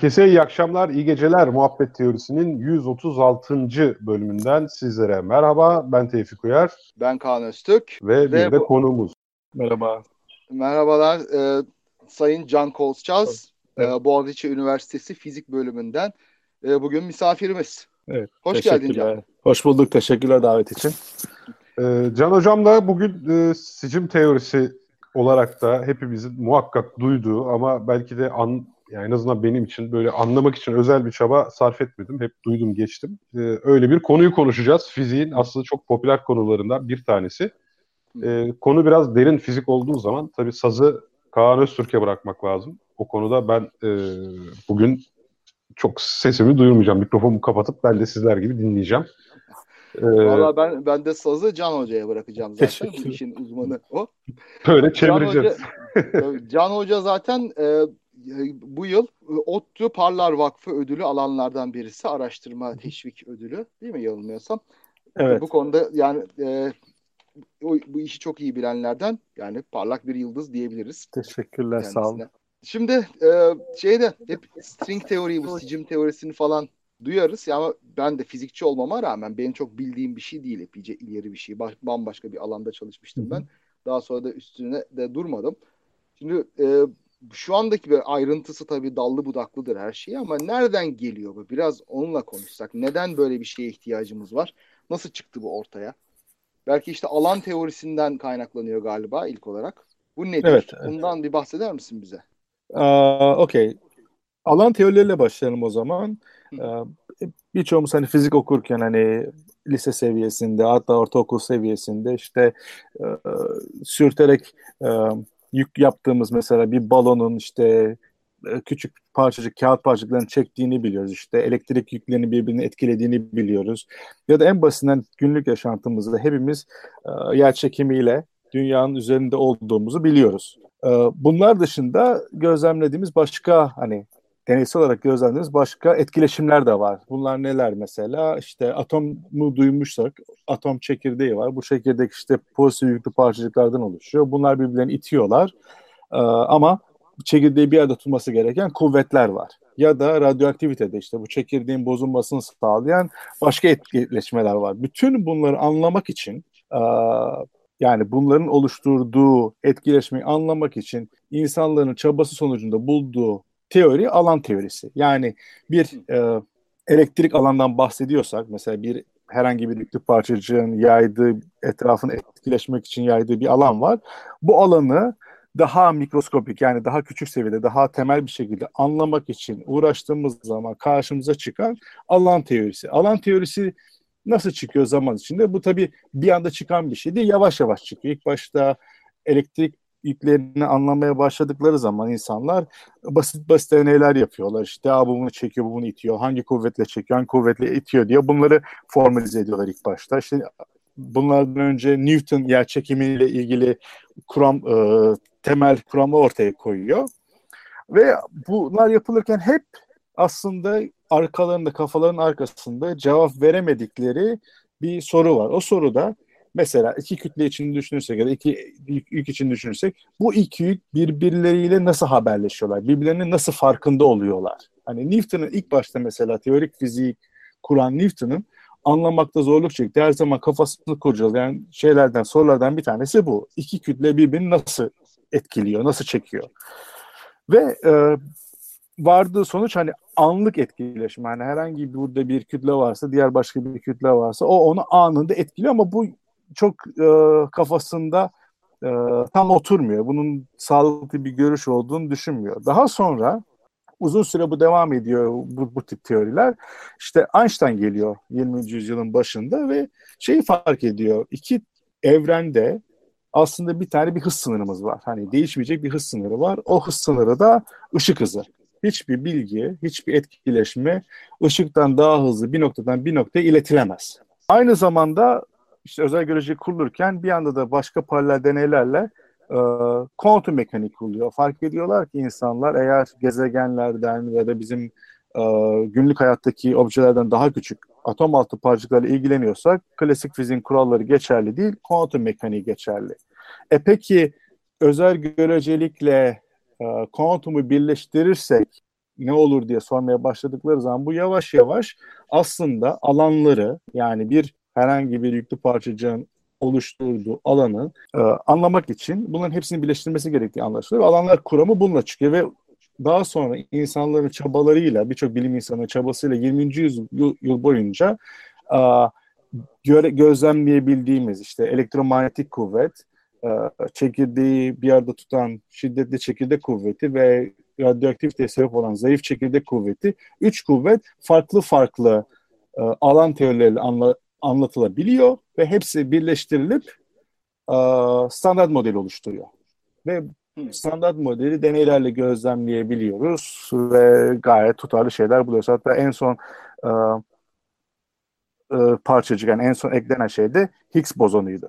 Herkese iyi akşamlar, iyi geceler. Muhabbet Teorisi'nin 136. bölümünden sizlere merhaba. Ben Tevfik Uyar. Ben Kaan Öztürk. Ve, ve bir de bu... konuğumuz. Merhaba. Merhabalar. E, Sayın Can Kolçaz. Evet. E, Boğaziçi Üniversitesi Fizik Bölümünden. E, bugün misafirimiz. Evet. Hoş geldin Can. Hoş bulduk. Teşekkürler davet için. E, Can Hocam'la bugün e, sicim teorisi olarak da hepimizin muhakkak duyduğu ama belki de an, yani en azından benim için böyle anlamak için özel bir çaba sarf etmedim. Hep duydum geçtim. Ee, öyle bir konuyu konuşacağız. Fiziğin aslında çok popüler konularından bir tanesi. Ee, konu biraz derin fizik olduğu zaman tabii sazı Kaan Öztürk'e bırakmak lazım. O konuda ben e, bugün çok sesimi duyurmayacağım. Mikrofonumu kapatıp ben de sizler gibi dinleyeceğim. Ee, Valla ben ben de sazı Can Hoca'ya bırakacağım zaten. Bu işin uzmanı o. Böyle çevireceğiz. Can Hoca, Can Hoca zaten e, bu yıl e, ODTÜ Parlar Vakfı ödülü alanlardan birisi. Araştırma teşvik ödülü değil mi yanılmıyorsam? Evet. Bu konuda yani e, o, bu işi çok iyi bilenlerden yani parlak bir yıldız diyebiliriz. Teşekkürler kendisine. sağ olun. Şimdi e, şeyde hep string teori, bu sicim teorisini falan duyarız. Ya ama ben de fizikçi olmama rağmen benim çok bildiğim bir şey değil. Epeyce ileri bir şey. Bambaşka bir alanda çalışmıştım ben. Daha sonra da üstüne de durmadım. Şimdi e, şu andaki bir ayrıntısı tabii dallı budaklıdır her şey ama nereden geliyor bu? Biraz onunla konuşsak. Neden böyle bir şeye ihtiyacımız var? Nasıl çıktı bu ortaya? Belki işte alan teorisinden kaynaklanıyor galiba ilk olarak. Bu nedir? Evet, evet. Bundan bir bahseder misin bize? Uh, Okey. Alan teorileriyle başlayalım o zaman. Uh, birçoğumuz hani fizik okurken hani lise seviyesinde hatta ortaokul seviyesinde işte uh, sürterek uh, yük yaptığımız mesela bir balonun işte e, küçük parçacık kağıt parçacıklarını çektiğini biliyoruz. İşte elektrik yüklerini birbirini etkilediğini biliyoruz. Ya da en basitinden günlük yaşantımızda hepimiz e, yer çekimiyle dünyanın üzerinde olduğumuzu biliyoruz. E, bunlar dışında gözlemlediğimiz başka hani deneysel olarak gözlemlediğimiz başka etkileşimler de var. Bunlar neler mesela? İşte atomu duymuşsak atom çekirdeği var. Bu çekirdek işte pozitif yüklü parçacıklardan oluşuyor. Bunlar birbirlerini itiyorlar. Ee, ama çekirdeği bir arada tutması gereken kuvvetler var. Ya da radyoaktivitede işte bu çekirdeğin bozulmasını sağlayan başka etkileşmeler var. Bütün bunları anlamak için e, yani bunların oluşturduğu etkileşmeyi anlamak için insanların çabası sonucunda bulduğu teori alan teorisi. Yani bir e, elektrik alandan bahsediyorsak mesela bir herhangi bir yüklü parçacığın yaydığı etrafını etkileşmek için yaydığı bir alan var. Bu alanı daha mikroskopik yani daha küçük seviyede daha temel bir şekilde anlamak için uğraştığımız zaman karşımıza çıkan alan teorisi. Alan teorisi nasıl çıkıyor zaman içinde? Bu tabii bir anda çıkan bir şey değil yavaş yavaş çıkıyor. İlk başta elektrik yüklerini anlamaya başladıkları zaman insanlar basit basit deneyler yapıyorlar. İşte bu bunu çekiyor, bu bunu itiyor. Hangi kuvvetle çekiyor, hangi kuvvetle itiyor diye bunları formalize ediyorlar ilk başta. İşte bunlardan önce Newton yer çekimiyle ilgili kuram e, temel kuramı ortaya koyuyor. Ve bunlar yapılırken hep aslında arkalarında, kafaların arkasında cevap veremedikleri bir soru var. O soruda Mesela iki kütle için düşünürsek ya da iki yük için düşünürsek bu iki yük birbirleriyle nasıl haberleşiyorlar? Birbirlerinin nasıl farkında oluyorlar? Hani Newton'un ilk başta mesela teorik fizik kuran Newton'un anlamakta zorluk çekti. Her zaman kafasını kurcalayan şeylerden, sorulardan bir tanesi bu. İki kütle birbirini nasıl etkiliyor, nasıl çekiyor? Ve e, vardığı sonuç hani anlık etkileşim. Yani herhangi burada bir kütle varsa, diğer başka bir kütle varsa o onu anında etkiliyor ama bu çok e, kafasında e, tam oturmuyor. Bunun sağlıklı bir görüş olduğunu düşünmüyor. Daha sonra uzun süre bu devam ediyor bu, bu tip teoriler. İşte Einstein geliyor 20. yüzyılın başında ve şeyi fark ediyor. İki evrende aslında bir tane bir hız sınırımız var. Hani değişmeyecek bir hız sınırı var. O hız sınırı da ışık hızı. Hiçbir bilgi, hiçbir etkileşme ışıktan daha hızlı bir noktadan bir noktaya iletilemez. Aynı zamanda işte özel görece kurulurken bir anda da başka paralel deneylerle e, kuantum mekanik kuruluyor. Fark ediyorlar ki insanlar eğer gezegenlerden ya da bizim e, günlük hayattaki objelerden daha küçük atom altı parçacıklarla ilgileniyorsak klasik fiziğin kuralları geçerli değil, kuantum mekaniği geçerli. E peki özel görecelikle e, kuantumu birleştirirsek ne olur diye sormaya başladıkları zaman bu yavaş yavaş aslında alanları yani bir herhangi bir yüklü parçacığın oluşturduğu alanı e, anlamak için bunların hepsini birleştirmesi gerektiği anlaşılıyor. Alanlar kuramı bununla çıkıyor ve daha sonra insanların çabalarıyla, birçok bilim insanının çabasıyla 20. yüzyıl yıl boyunca e, göre, gözlemleyebildiğimiz işte elektromanyetik kuvvet, e, çekirdeği bir arada tutan şiddetli çekirdek kuvveti ve radyoaktiviteye sebep olan zayıf çekirdek kuvveti, üç kuvvet farklı farklı e, alan teorileriyle anla, anlatılabiliyor ve hepsi birleştirilip e, standart model oluşturuyor. Ve standart modeli deneylerle gözlemleyebiliyoruz ve gayet tutarlı şeyler buluyoruz. Hatta en son e, e, parçacık yani en son eklenen şey de Higgs bozonuydu.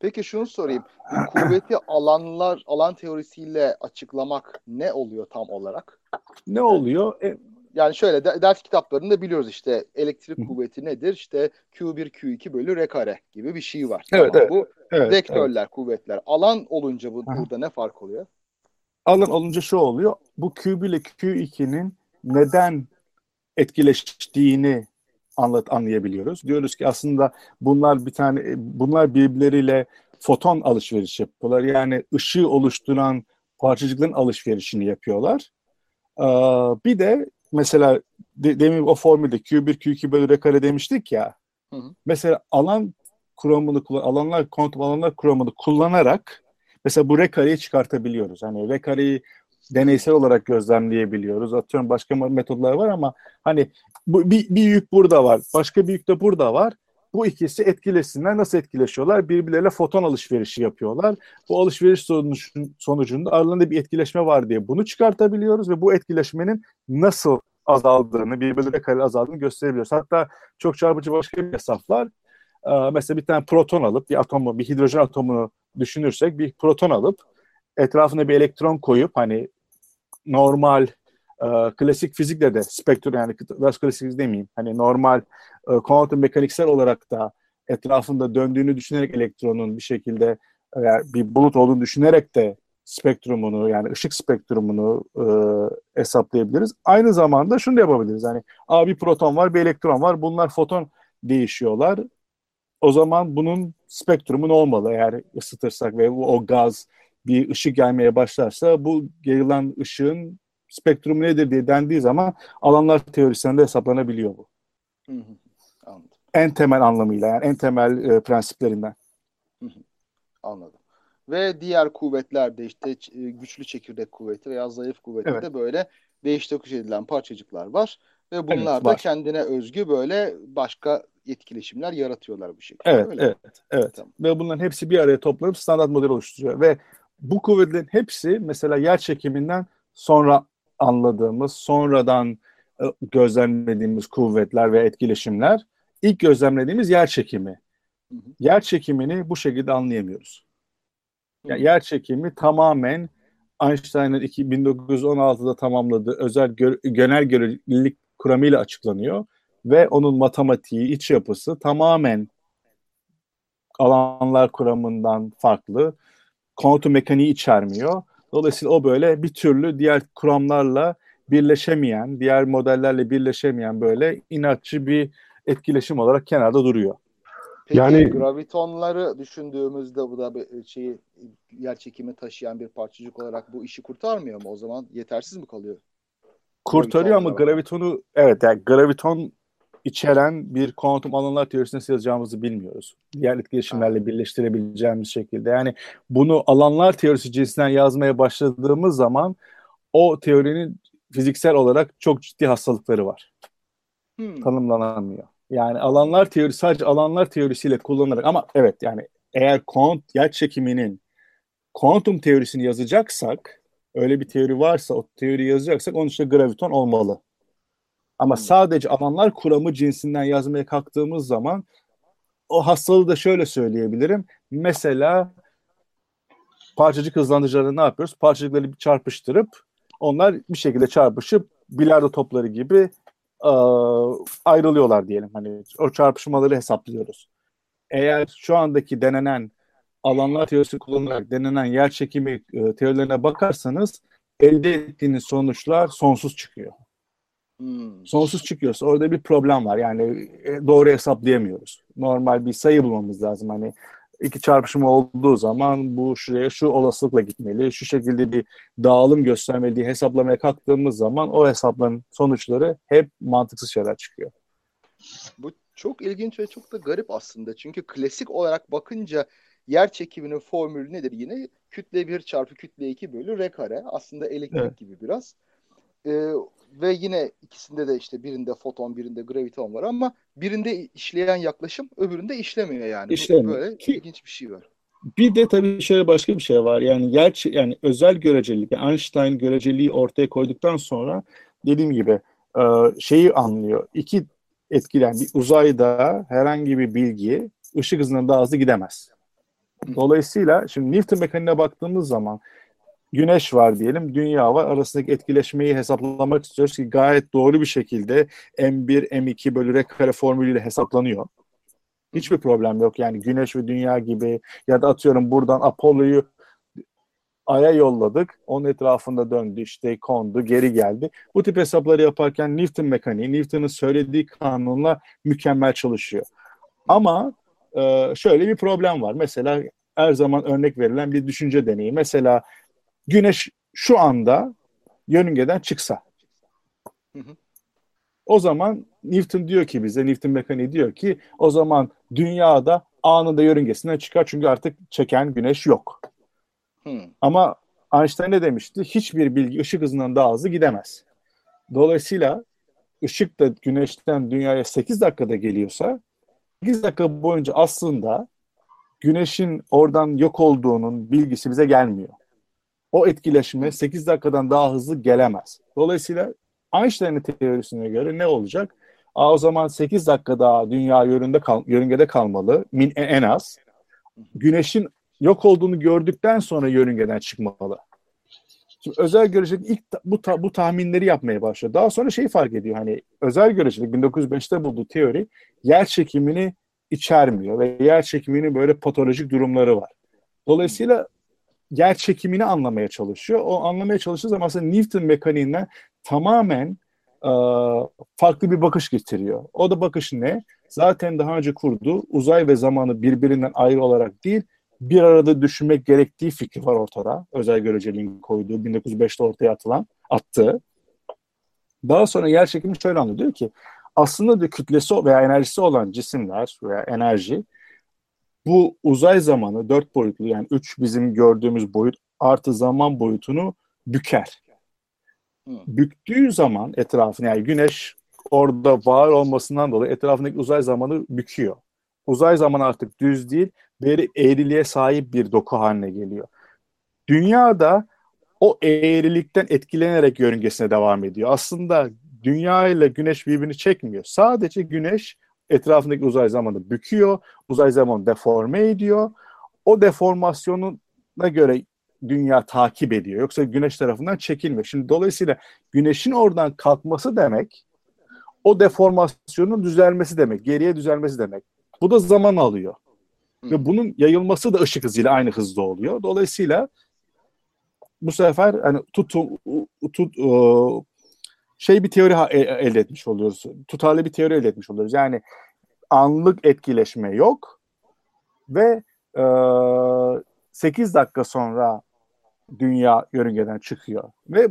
Peki şunu sorayım. Kuvveti alanlar alan teorisiyle açıklamak ne oluyor tam olarak? Ne oluyor? E, yani şöyle ders kitaplarında biliyoruz işte elektrik kuvveti nedir? İşte Q1 Q2 bölü R kare gibi bir şey var. Evet, tamam. evet. Bu evet, vektörler, evet. kuvvetler. Alan olunca bu, burada ne fark oluyor? Alan olunca şu oluyor. Bu Q1 ile Q2'nin neden etkileştiğini anlat anlayabiliyoruz. Diyoruz ki aslında bunlar bir tane bunlar birbirleriyle foton alışveriş yapıyorlar. Yani ışığı oluşturan parçacıkların alışverişini yapıyorlar. Bir de mesela de, demin o formülde Q1 Q2 bölü R kare demiştik ya. Hı hı. Mesela alan kuramını alanlar kuantum alanlar kuramını kullanarak mesela bu R kareyi çıkartabiliyoruz. Hani R kareyi deneysel olarak gözlemleyebiliyoruz. Atıyorum başka metodlar var ama hani bu, bir, bir yük burada var. Başka bir yük de burada var. Bu ikisi etkileşsinler. Nasıl etkileşiyorlar? Birbirleriyle foton alışverişi yapıyorlar. Bu alışveriş sonucunda aralarında bir etkileşme var diye bunu çıkartabiliyoruz ve bu etkileşmenin nasıl azaldığını, birbirleriyle kare azaldığını gösterebiliyoruz. Hatta çok çarpıcı başka bir hesap var. Ee, mesela bir tane proton alıp, bir atomu, bir hidrojen atomunu düşünürsek bir proton alıp etrafına bir elektron koyup hani normal e, klasik fizikle de spektrum yani biraz klasik fizik demeyeyim. Hani normal e, kuantum mekaniksel olarak da etrafında döndüğünü düşünerek elektronun bir şekilde e, bir bulut olduğunu düşünerek de spektrumunu yani ışık spektrumunu e, hesaplayabiliriz. Aynı zamanda şunu da yapabiliriz. Hani a bir proton var, bir elektron var. Bunlar foton değişiyorlar. O zaman bunun spektrumu ne olmalı eğer ısıtırsak ve o gaz bir ışık gelmeye başlarsa bu yayılan ışığın spektrumu nedir diye dendiği zaman alanlar teorisinde hesaplanabiliyor bu. Hı hı. Anladım. En temel anlamıyla yani en temel e, prensiplerinden. Hı hı. Anladım. Ve diğer kuvvetlerde işte e, güçlü çekirdek kuvveti veya zayıf kuvvette evet. de böyle değiş tokuş edilen parçacıklar var. Ve bunlar evet, da kendine özgü böyle başka etkileşimler yaratıyorlar bu şekilde. Evet, öyle evet, mi? evet. Tamam. Ve bunların hepsi bir araya toplanıp standart model oluşturuyor. Ve bu kuvvetlerin hepsi mesela yer çekiminden sonra anladığımız, sonradan e, gözlemlediğimiz kuvvetler ve etkileşimler ilk gözlemlediğimiz yer çekimi. Yer çekimini bu şekilde anlayamıyoruz. Yani yer çekimi tamamen Einstein'ın 1916'da tamamladığı özel gö genel görelilik kuramıyla açıklanıyor ve onun matematiği, iç yapısı tamamen alanlar kuramından farklı. Kuantum mekaniği içermiyor. Dolayısıyla o böyle bir türlü diğer kuramlarla birleşemeyen, diğer modellerle birleşemeyen böyle inatçı bir etkileşim olarak kenarda duruyor. Peki yani gravitonları düşündüğümüzde bu da bir şeyi yer çekimi taşıyan bir parçacık olarak bu işi kurtarmıyor mu? O zaman yetersiz mi kalıyor? Kurtarıyor ama gravitonu evet yani graviton içeren bir kuantum alanlar teorisini nasıl yazacağımızı bilmiyoruz. Diğer etkileşimlerle birleştirebileceğimiz şekilde. Yani bunu alanlar teorisi cinsinden yazmaya başladığımız zaman o teorinin fiziksel olarak çok ciddi hastalıkları var. Hmm. Tanımlanamıyor. Yani alanlar teorisi sadece alanlar teorisiyle kullanarak ama evet yani eğer kuant yer çekiminin kuantum teorisini yazacaksak öyle bir teori varsa o teori yazacaksak onun için graviton olmalı. Ama sadece alanlar kuramı cinsinden yazmaya kalktığımız zaman o hastalığı da şöyle söyleyebilirim. Mesela parçacık hızlandırıcıları ne yapıyoruz? Parçacıkları çarpıştırıp onlar bir şekilde çarpışıp bilardo topları gibi e, ayrılıyorlar diyelim. Hani o çarpışmaları hesaplıyoruz. Eğer şu andaki denenen alanlar teorisi kullanarak denenen yer çekimi e, teorilerine bakarsanız elde ettiğiniz sonuçlar sonsuz çıkıyor. Hmm. Sonsuz çıkıyorsa orada bir problem var. Yani e, doğru hesaplayamıyoruz. Normal bir sayı bulmamız lazım. Hani iki çarpışma olduğu zaman bu şuraya şu olasılıkla gitmeli. Şu şekilde bir dağılım göstermeli diye hesaplamaya kalktığımız zaman o hesapların sonuçları hep mantıksız şeyler çıkıyor. Bu çok ilginç ve çok da garip aslında. Çünkü klasik olarak bakınca yer çekiminin formülü nedir yine? Kütle 1 çarpı kütle 2 bölü r kare. Aslında elektrik evet. gibi biraz. Ee, ve yine ikisinde de işte birinde foton birinde graviton var ama birinde işleyen yaklaşım öbüründe işlemiyor yani. İşlemiyor. Böyle Ki, ilginç bir şey var. Bir de tabii şöyle başka bir şey var. Yani yer yani özel görecelilik, yani Einstein göreceliği ortaya koyduktan sonra dediğim gibi e, şeyi anlıyor. İki etkilen bir uzayda herhangi bir bilgi ışık hızından daha hızlı gidemez. Dolayısıyla şimdi Newton mekaniğine baktığımız zaman Güneş var diyelim, dünya var. Arasındaki etkileşmeyi hesaplamak istiyoruz ki gayet doğru bir şekilde M1, M2 bölü R kare formülüyle hesaplanıyor. Hiçbir problem yok. Yani Güneş ve Dünya gibi ya da atıyorum buradan Apollo'yu Ay'a yolladık. Onun etrafında döndü, işte kondu, geri geldi. Bu tip hesapları yaparken Newton mekaniği, Newton'ın söylediği kanunla mükemmel çalışıyor. Ama e, şöyle bir problem var. Mesela her zaman örnek verilen bir düşünce deneyi. Mesela Güneş şu anda yörüngeden çıksa. Hı hı. O zaman Newton diyor ki bize, Newton mekaniği diyor ki o zaman dünyada anında yörüngesinden çıkar çünkü artık çeken güneş yok. Hı. Ama Einstein ne demişti? Hiçbir bilgi ışık hızından daha hızlı gidemez. Dolayısıyla ışık da güneşten dünyaya 8 dakikada geliyorsa 8 dakika boyunca aslında güneşin oradan yok olduğunun bilgisi bize gelmiyor o etkileşime 8 dakikadan daha hızlı gelemez. Dolayısıyla Einstein'ın teorisine göre ne olacak? Aa, o zaman 8 dakika daha dünya yöründe kal yörüngede kalmalı min en az. Güneşin yok olduğunu gördükten sonra yörüngeden çıkmalı. Şimdi özel görecelik ilk bu ta, bu tahminleri yapmaya başlıyor. Daha sonra şeyi fark ediyor hani özel görecelik 1905'te bulduğu teori yer çekimini içermiyor ve yer çekiminin böyle patolojik durumları var. Dolayısıyla yer çekimini anlamaya çalışıyor. O anlamaya çalıştığı zaman aslında Newton mekaniğinden tamamen e, farklı bir bakış getiriyor. O da bakış ne? Zaten daha önce kurduğu uzay ve zamanı birbirinden ayrı olarak değil, bir arada düşünmek gerektiği fikri var ortada. Özel göreceliğin koyduğu 1905'te ortaya atılan, attığı. Daha sonra yer çekimi şöyle anlıyor. Diyor ki aslında diyor kütlesi veya enerjisi olan cisimler veya enerji bu uzay zamanı dört boyutlu yani üç bizim gördüğümüz boyut artı zaman boyutunu büker. Hı. Büktüğü zaman etrafını yani güneş orada var olmasından dolayı etrafındaki uzay zamanı büküyor. Uzay zamanı artık düz değil, bir eğriliğe sahip bir doku haline geliyor. Dünyada o eğrilikten etkilenerek yörüngesine devam ediyor. Aslında dünya ile güneş birbirini çekmiyor. Sadece güneş etrafındaki uzay zamanı büküyor, uzay zamanı deforme ediyor. O deformasyonuna göre dünya takip ediyor. Yoksa güneş tarafından çekilmiyor. Şimdi dolayısıyla güneşin oradan kalkması demek o deformasyonun düzelmesi demek, geriye düzelmesi demek. Bu da zaman alıyor. Ve bunun yayılması da ışık hızıyla aynı hızda oluyor. Dolayısıyla bu sefer hani tutum tut, şey bir teori e, elde etmiş oluyoruz. Tutarlı bir teori elde etmiş oluyoruz. Yani anlık etkileşme yok ve e, 8 dakika sonra dünya yörüngeden çıkıyor. Ve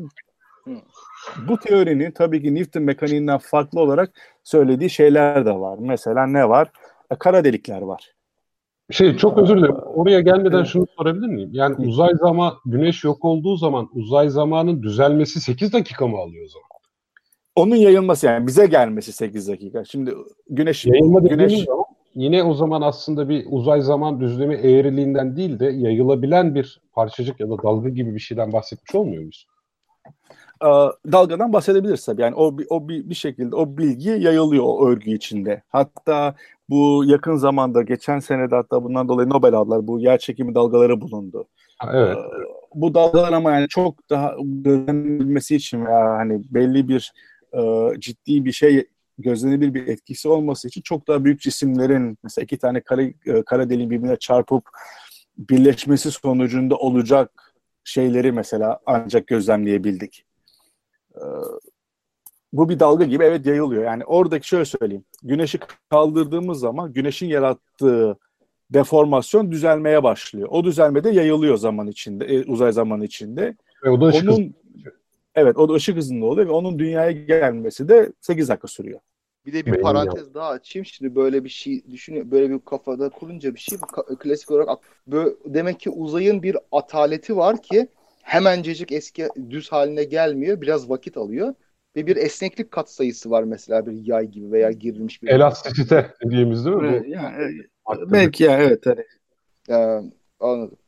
bu teorinin tabii ki Newton mekaniğinden farklı olarak söylediği şeyler de var. Mesela ne var? E, kara delikler var. Şey çok özür dilerim. Oraya gelmeden evet. şunu sorabilir miyim? Yani uzay zaman güneş yok olduğu zaman uzay zamanın düzelmesi 8 dakika mı alıyor o zaman? Onun yayılması yani bize gelmesi 8 dakika. Şimdi güneş yayılma güneş yine o zaman aslında bir uzay zaman düzlemi eğriliğinden değil de yayılabilen bir parçacık ya da dalga gibi bir şeyden bahsetmiş olmuyor muyuz? Ee, dalgadan bahsedebiliriz tabii. Yani o, o bir, bir şekilde o bilgi yayılıyor o örgü içinde. Hatta bu yakın zamanda geçen senede hatta bundan dolayı Nobel aldılar. Bu yer çekimi dalgaları bulundu. Ha, evet. Ee, bu dalgalar ama yani çok daha gözlenilmesi için veya hani belli bir e, ciddi bir şey gözlenebilir bir etkisi olması için çok daha büyük cisimlerin mesela iki tane kara, e, kara deliğin birbirine çarpıp birleşmesi sonucunda olacak şeyleri mesela ancak gözlemleyebildik. Ee, bu bir dalga gibi evet yayılıyor. Yani oradaki şöyle söyleyeyim. Güneşi kaldırdığımız zaman güneşin yarattığı deformasyon düzelmeye başlıyor. O düzelmede yayılıyor zaman içinde, e, uzay zaman içinde. Ve o da onun, Evet, o da ışık hızında oluyor ve onun dünyaya gelmesi de 8 dakika sürüyor. Bir de bir Benim parantez ya. daha açayım. Şimdi böyle bir şey düşünüyor, böyle bir kafada kurunca bir şey bu klasik olarak ak- böyle, demek ki uzayın bir ataleti var ki hemencecik eski düz haline gelmiyor. Biraz vakit alıyor ve bir esneklik katsayısı var mesela bir yay gibi veya girilmiş bir elastisite dediğimiz değil mi? Bu yani, aktivite. belki ya evet. Hani, Ee, anladım.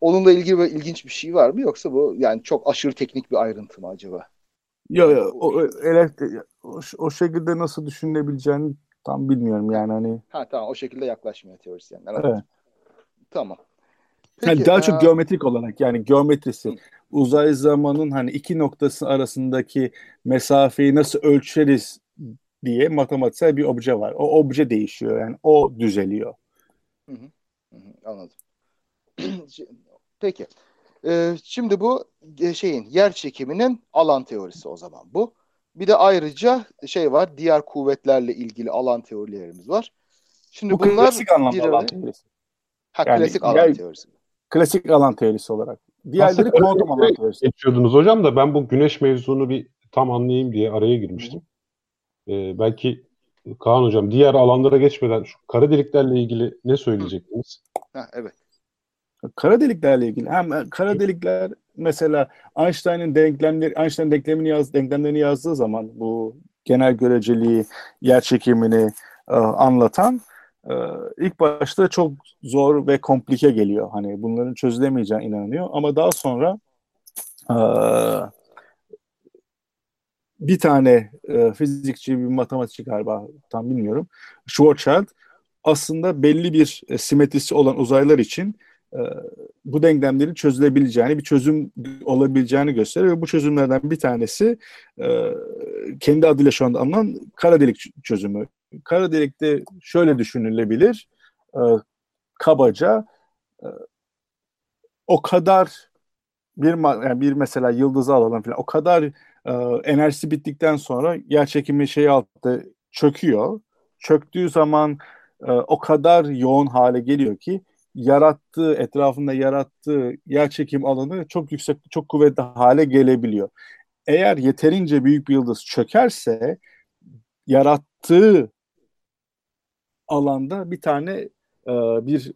Onunla ilgili böyle ilginç bir şey var mı yoksa bu yani çok aşırı teknik bir ayrıntı mı acaba? yo, yo, o, o, elekt- o, o şekilde nasıl düşünülebileceğini tam bilmiyorum yani hani. Ha tamam o şekilde yaklaşmıyor teorisyenler. Evet. Tamam. Yani Peki, daha e, çok geometrik olarak yani geometrisi uzay zamanın hani iki noktası arasındaki mesafeyi nasıl ölçeriz diye matematiksel bir obje var. O obje değişiyor yani o düzeliyor. Hı hı, hı hı, anladım. Peki. Ee, şimdi bu e, şeyin yer çekiminin alan teorisi o zaman bu. Bir de ayrıca şey var diğer kuvvetlerle ilgili alan teorilerimiz var. Şimdi Bu bunlar klasik anlamda bir alan teorisi. ha, yani klasik alan yer- teorisi. Klasik alan teorisi olarak. Diğerleri kuantum alan teorisi. geçiyordunuz hocam da ben bu güneş mevzunu bir tam anlayayım diye araya girmiştim. Ee, belki Kaan hocam diğer alanlara geçmeden şu kara deliklerle ilgili ne söyleyecektiniz? Ha, evet. Kara deliklerle ilgili. Hem kara delikler mesela Einstein'ın denklemleri Einstein denklemini yaz, denklemlerini yazdığı zaman bu genel göreceliği, yer çekimini e, anlatan e, ilk başta çok zor ve komplike geliyor. Hani bunların çözülemeyeceğine inanılıyor ama daha sonra e, bir tane e, fizikçi, bir matematikçi galiba tam bilmiyorum. Schwarzschild aslında belli bir e, simetrisi olan uzaylar için bu denklemlerin çözülebileceğini, bir çözüm olabileceğini gösteriyor. Ve bu çözümlerden bir tanesi e, kendi adıyla şu anda anılan kara delik çözümü. Kara delikte şöyle düşünülebilir, e, kabaca e, o kadar bir yani bir mesela yıldızı alalım falan o kadar e, enerjisi bittikten sonra yer çekimi şey altta çöküyor. Çöktüğü zaman e, o kadar yoğun hale geliyor ki yarattığı etrafında yarattığı yer çekim alanı çok yüksek çok kuvvetli hale gelebiliyor. Eğer yeterince büyük bir yıldız çökerse yarattığı alanda bir tane e, bir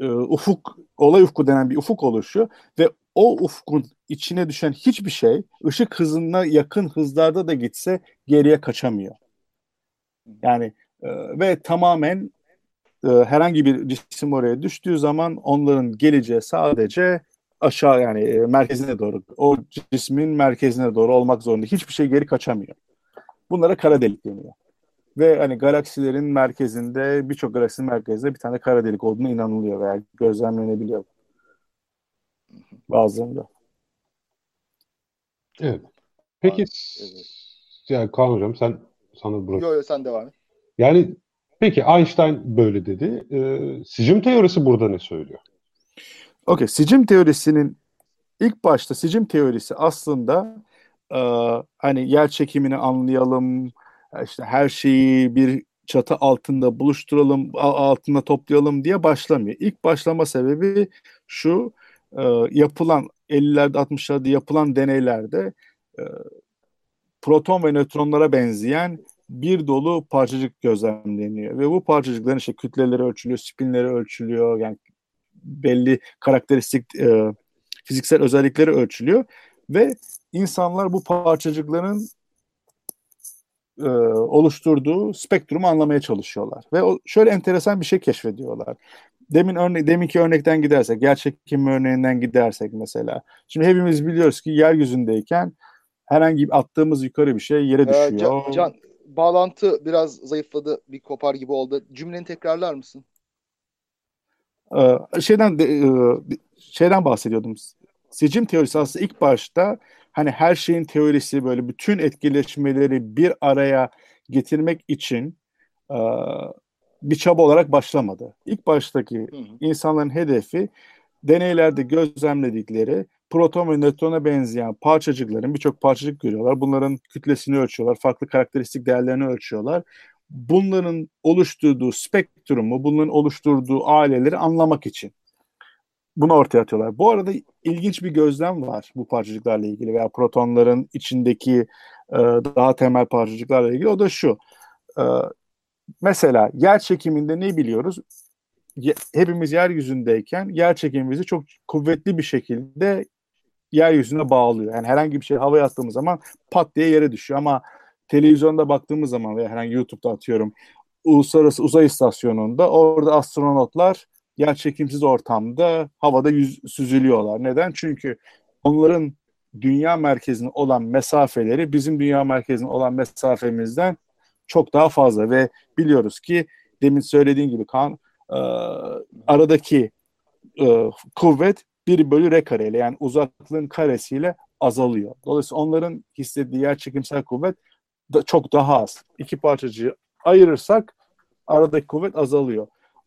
e, ufuk olay ufku denen bir ufuk oluşuyor ve o ufkun içine düşen hiçbir şey ışık hızına yakın hızlarda da gitse geriye kaçamıyor. Yani e, ve tamamen e, herhangi bir cisim oraya düştüğü zaman onların geleceği sadece aşağı yani e, merkezine doğru o cismin merkezine doğru olmak zorunda. Hiçbir şey geri kaçamıyor. Bunlara kara delik deniyor. Ve hani galaksilerin merkezinde birçok galaksinin merkezinde bir tane kara delik olduğuna inanılıyor veya gözlemlenebiliyor. Bazılarında. Evet. Peki Evet. yani Kaan hocam sen sana bırak. Yo yo sen devam et. Yani peki Einstein böyle dedi. Ee, sicim teorisi burada ne söylüyor? Okey, sicim teorisinin ilk başta sicim teorisi aslında e, hani yer çekimini anlayalım, işte her şeyi bir çatı altında buluşturalım, altında toplayalım diye başlamıyor. İlk başlama sebebi şu, e, yapılan 50'lerde 60'larda yapılan deneylerde e, proton ve nötronlara benzeyen bir dolu parçacık gözlemleniyor ve bu parçacıkların işte kütleleri ölçülüyor, spinleri ölçülüyor, yani belli karakteristik e, fiziksel özellikleri ölçülüyor ve insanlar bu parçacıkların e, oluşturduğu spektrumu anlamaya çalışıyorlar. Ve o, şöyle enteresan bir şey keşfediyorlar. Demin örne deminki örnekten gidersek, yer çekimi örneğinden gidersek mesela. Şimdi hepimiz biliyoruz ki yeryüzündeyken herhangi bir attığımız yukarı bir şey yere Ee, düşüyor. Can, Can, bağlantı biraz zayıfladı. Bir kopar gibi oldu. Cümleni tekrarlar mısın? Ee, şeyden de, e, şeyden bahsediyordum. Sicim teorisi aslında ilk başta hani her şeyin teorisi böyle bütün etkileşmeleri bir araya getirmek için e, bir çaba olarak başlamadı. İlk baştaki Hı hı. insanların hedefi deneylerde gözlemledikleri proton ve nötrona benzeyen parçacıkların birçok parçacık görüyorlar. Bunların kütlesini ölçüyorlar, farklı karakteristik değerlerini ölçüyorlar. Bunların oluşturduğu spektrumu, bunların oluşturduğu aileleri anlamak için bunu ortaya atıyorlar. Bu arada ilginç bir gözlem var bu parçacıklarla ilgili veya protonların içindeki e, daha temel parçacıklarla ilgili. O da şu. E, mesela yer çekiminde ne biliyoruz? Hepimiz yeryüzündeyken yer çekimimizi çok kuvvetli bir şekilde yeryüzüne bağlıyor. Yani herhangi bir şey havaya attığımız zaman pat diye yere düşüyor ama televizyonda baktığımız zaman veya herhangi YouTube'da atıyorum uluslararası uzay istasyonunda orada astronotlar yer çekimsiz ortamda havada yüz, süzülüyorlar. Neden? Çünkü onların dünya merkezine olan mesafeleri bizim dünya merkezine olan mesafemizden çok daha fazla ve biliyoruz ki demin söylediğin gibi kan e, aradaki e, kuvvet 1 bölü r kareyle yani uzaklığın karesiyle azalıyor. Dolayısıyla onların hissettiği yer çekimsel kuvvet da çok daha az. İki parçacığı ayırırsak aradaki kuvvet azalıyor.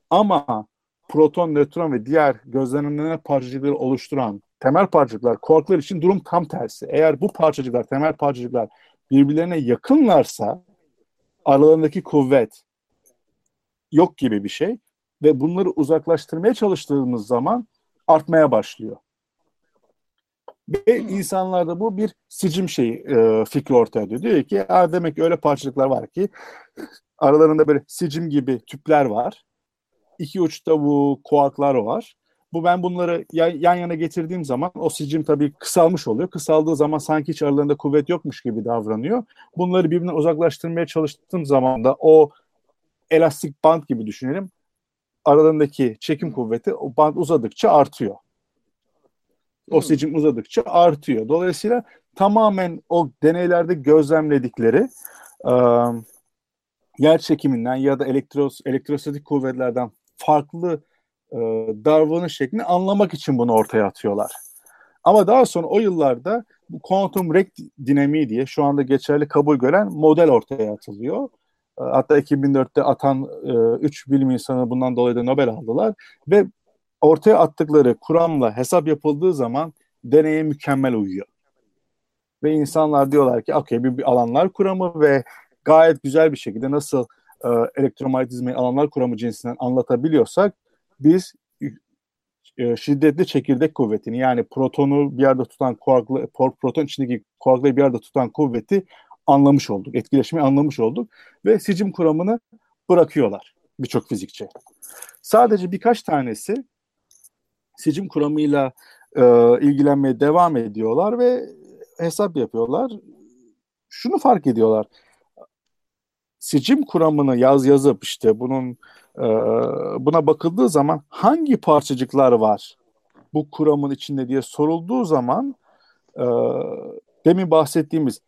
Ama proton, nötron ve diğer gözlenilen parçacıkları oluşturan temel parçacıklar, kuarklar için durum tam tersi. Eğer bu parçacıklar, temel parçacıklar birbirlerine yakınlarsa aralarındaki kuvvet yok gibi bir şey ve bunları uzaklaştırmaya çalıştığımız zaman artmaya başlıyor. Ve insanlarda bu bir sicim şeyi e, fikri ortaya diyor. Diyor ki demek ki öyle parçacıklar var ki aralarında böyle sicim gibi tüpler var iki uçta bu kuarklar var. Bu ben bunları yan yana getirdiğim zaman o sicim tabii kısalmış oluyor. Kısaldığı zaman sanki hiç aralarında kuvvet yokmuş gibi davranıyor. Bunları birbirinden uzaklaştırmaya çalıştığım zaman da o elastik band gibi düşünelim. Aralarındaki çekim kuvveti o band uzadıkça artıyor. O sicim uzadıkça artıyor. Dolayısıyla tamamen o deneylerde gözlemledikleri ıı, yer çekiminden ya da elektros, elektrostatik kuvvetlerden farklı e, davranış şeklini anlamak için bunu ortaya atıyorlar. Ama daha sonra o yıllarda bu kuantum rek dinamiği diye şu anda geçerli kabul gören model ortaya atılıyor. E, hatta 2004'te atan e, üç bilim insanı bundan dolayı da Nobel aldılar ve ortaya attıkları kuramla hesap yapıldığı zaman deneye mükemmel uyuyor. Ve insanlar diyorlar ki okey bir, bir alanlar kuramı ve gayet güzel bir şekilde nasıl e, elektromanyetizmayı alanlar kuramı cinsinden anlatabiliyorsak biz e, şiddetli çekirdek kuvvetini yani protonu bir yerde tutan kuarklı, proton içindeki kuarkları bir yerde tutan kuvveti anlamış olduk. Etkileşimi anlamış olduk ve sicim kuramını bırakıyorlar birçok fizikçi. Sadece birkaç tanesi sicim kuramıyla e, ilgilenmeye devam ediyorlar ve hesap yapıyorlar. Şunu fark ediyorlar sicim kuramını yaz yazıp işte bunun e, buna bakıldığı zaman hangi parçacıklar var bu kuramın içinde diye sorulduğu zaman e, demin bahsettiğimiz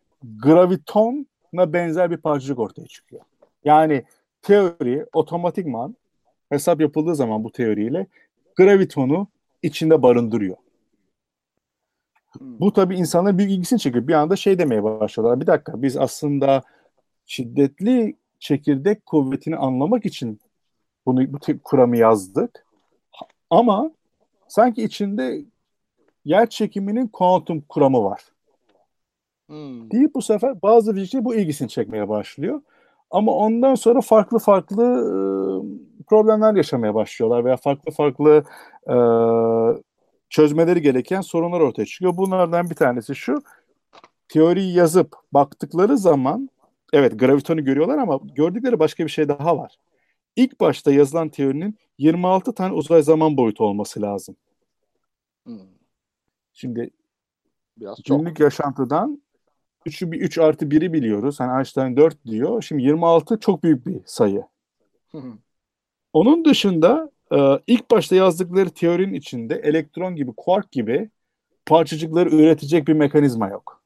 gravitona benzer bir parçacık ortaya çıkıyor. Yani teori otomatikman hesap yapıldığı zaman bu teoriyle gravitonu içinde barındırıyor. Hmm. Bu tabii insanların büyük ilgisini çekiyor. Bir anda şey demeye başladılar. Bir dakika biz aslında şiddetli çekirdek kuvvetini anlamak için bunu bu kuramı yazdık. Ama sanki içinde yer çekiminin kuantum kuramı var. Hmm. Deyip bu sefer bazı fizikçi bu ilgisini çekmeye başlıyor. Ama ondan sonra farklı farklı e, problemler yaşamaya başlıyorlar veya farklı farklı e, çözmeleri gereken sorunlar ortaya çıkıyor. Bunlardan bir tanesi şu. Teoriyi yazıp baktıkları zaman evet gravitonu görüyorlar ama gördükleri başka bir şey daha var. İlk başta yazılan teorinin 26 tane uzay zaman boyutu olması lazım. Hmm. Şimdi Biraz günlük çok. yaşantıdan 3'ü bir 3 artı 1'i biliyoruz. Hani Einstein 4 diyor. Şimdi 26 çok büyük bir sayı. Onun dışında e, ilk başta yazdıkları teorinin içinde elektron gibi, quark gibi parçacıkları üretecek bir mekanizma yok.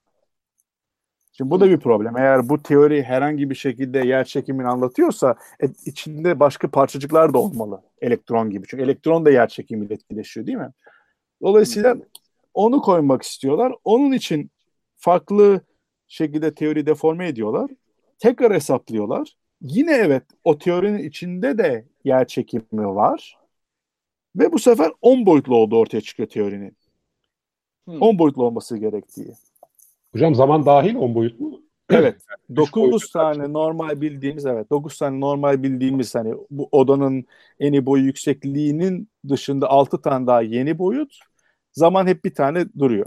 Şimdi bu da bir problem. Eğer bu teori herhangi bir şekilde yer çekimini anlatıyorsa e, içinde başka parçacıklar da olmalı. Elektron gibi. Çünkü elektron da yer çekimiyle etkileşiyor değil mi? Dolayısıyla onu koymak istiyorlar. Onun için farklı şekilde teori deforme ediyorlar. Tekrar hesaplıyorlar. Yine evet o teorinin içinde de yer çekimi var. Ve bu sefer 10 boyutlu olduğu ortaya çıkıyor teorinin. Hmm. 10 boyutlu olması gerektiği. Hocam zaman dahil 10 boyut mu? Evet. 9 tane normal bildiğimiz evet 9 tane normal bildiğimiz hani bu odanın eni boyu yüksekliğinin dışında 6 tane daha yeni boyut. Zaman hep bir tane duruyor.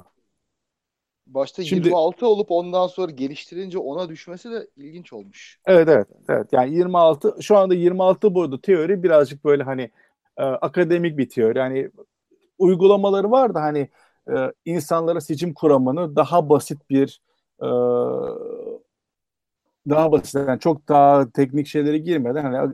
Başta Şimdi, 26 olup ondan sonra geliştirince ona düşmesi de ilginç olmuş. Evet evet. evet. Yani 26 şu anda 26 boyutlu teori birazcık böyle hani e, akademik bir teori. Yani uygulamaları var da hani e, insanlara seçim kuramını daha basit bir e, daha basit yani çok daha teknik şeylere girmeden hani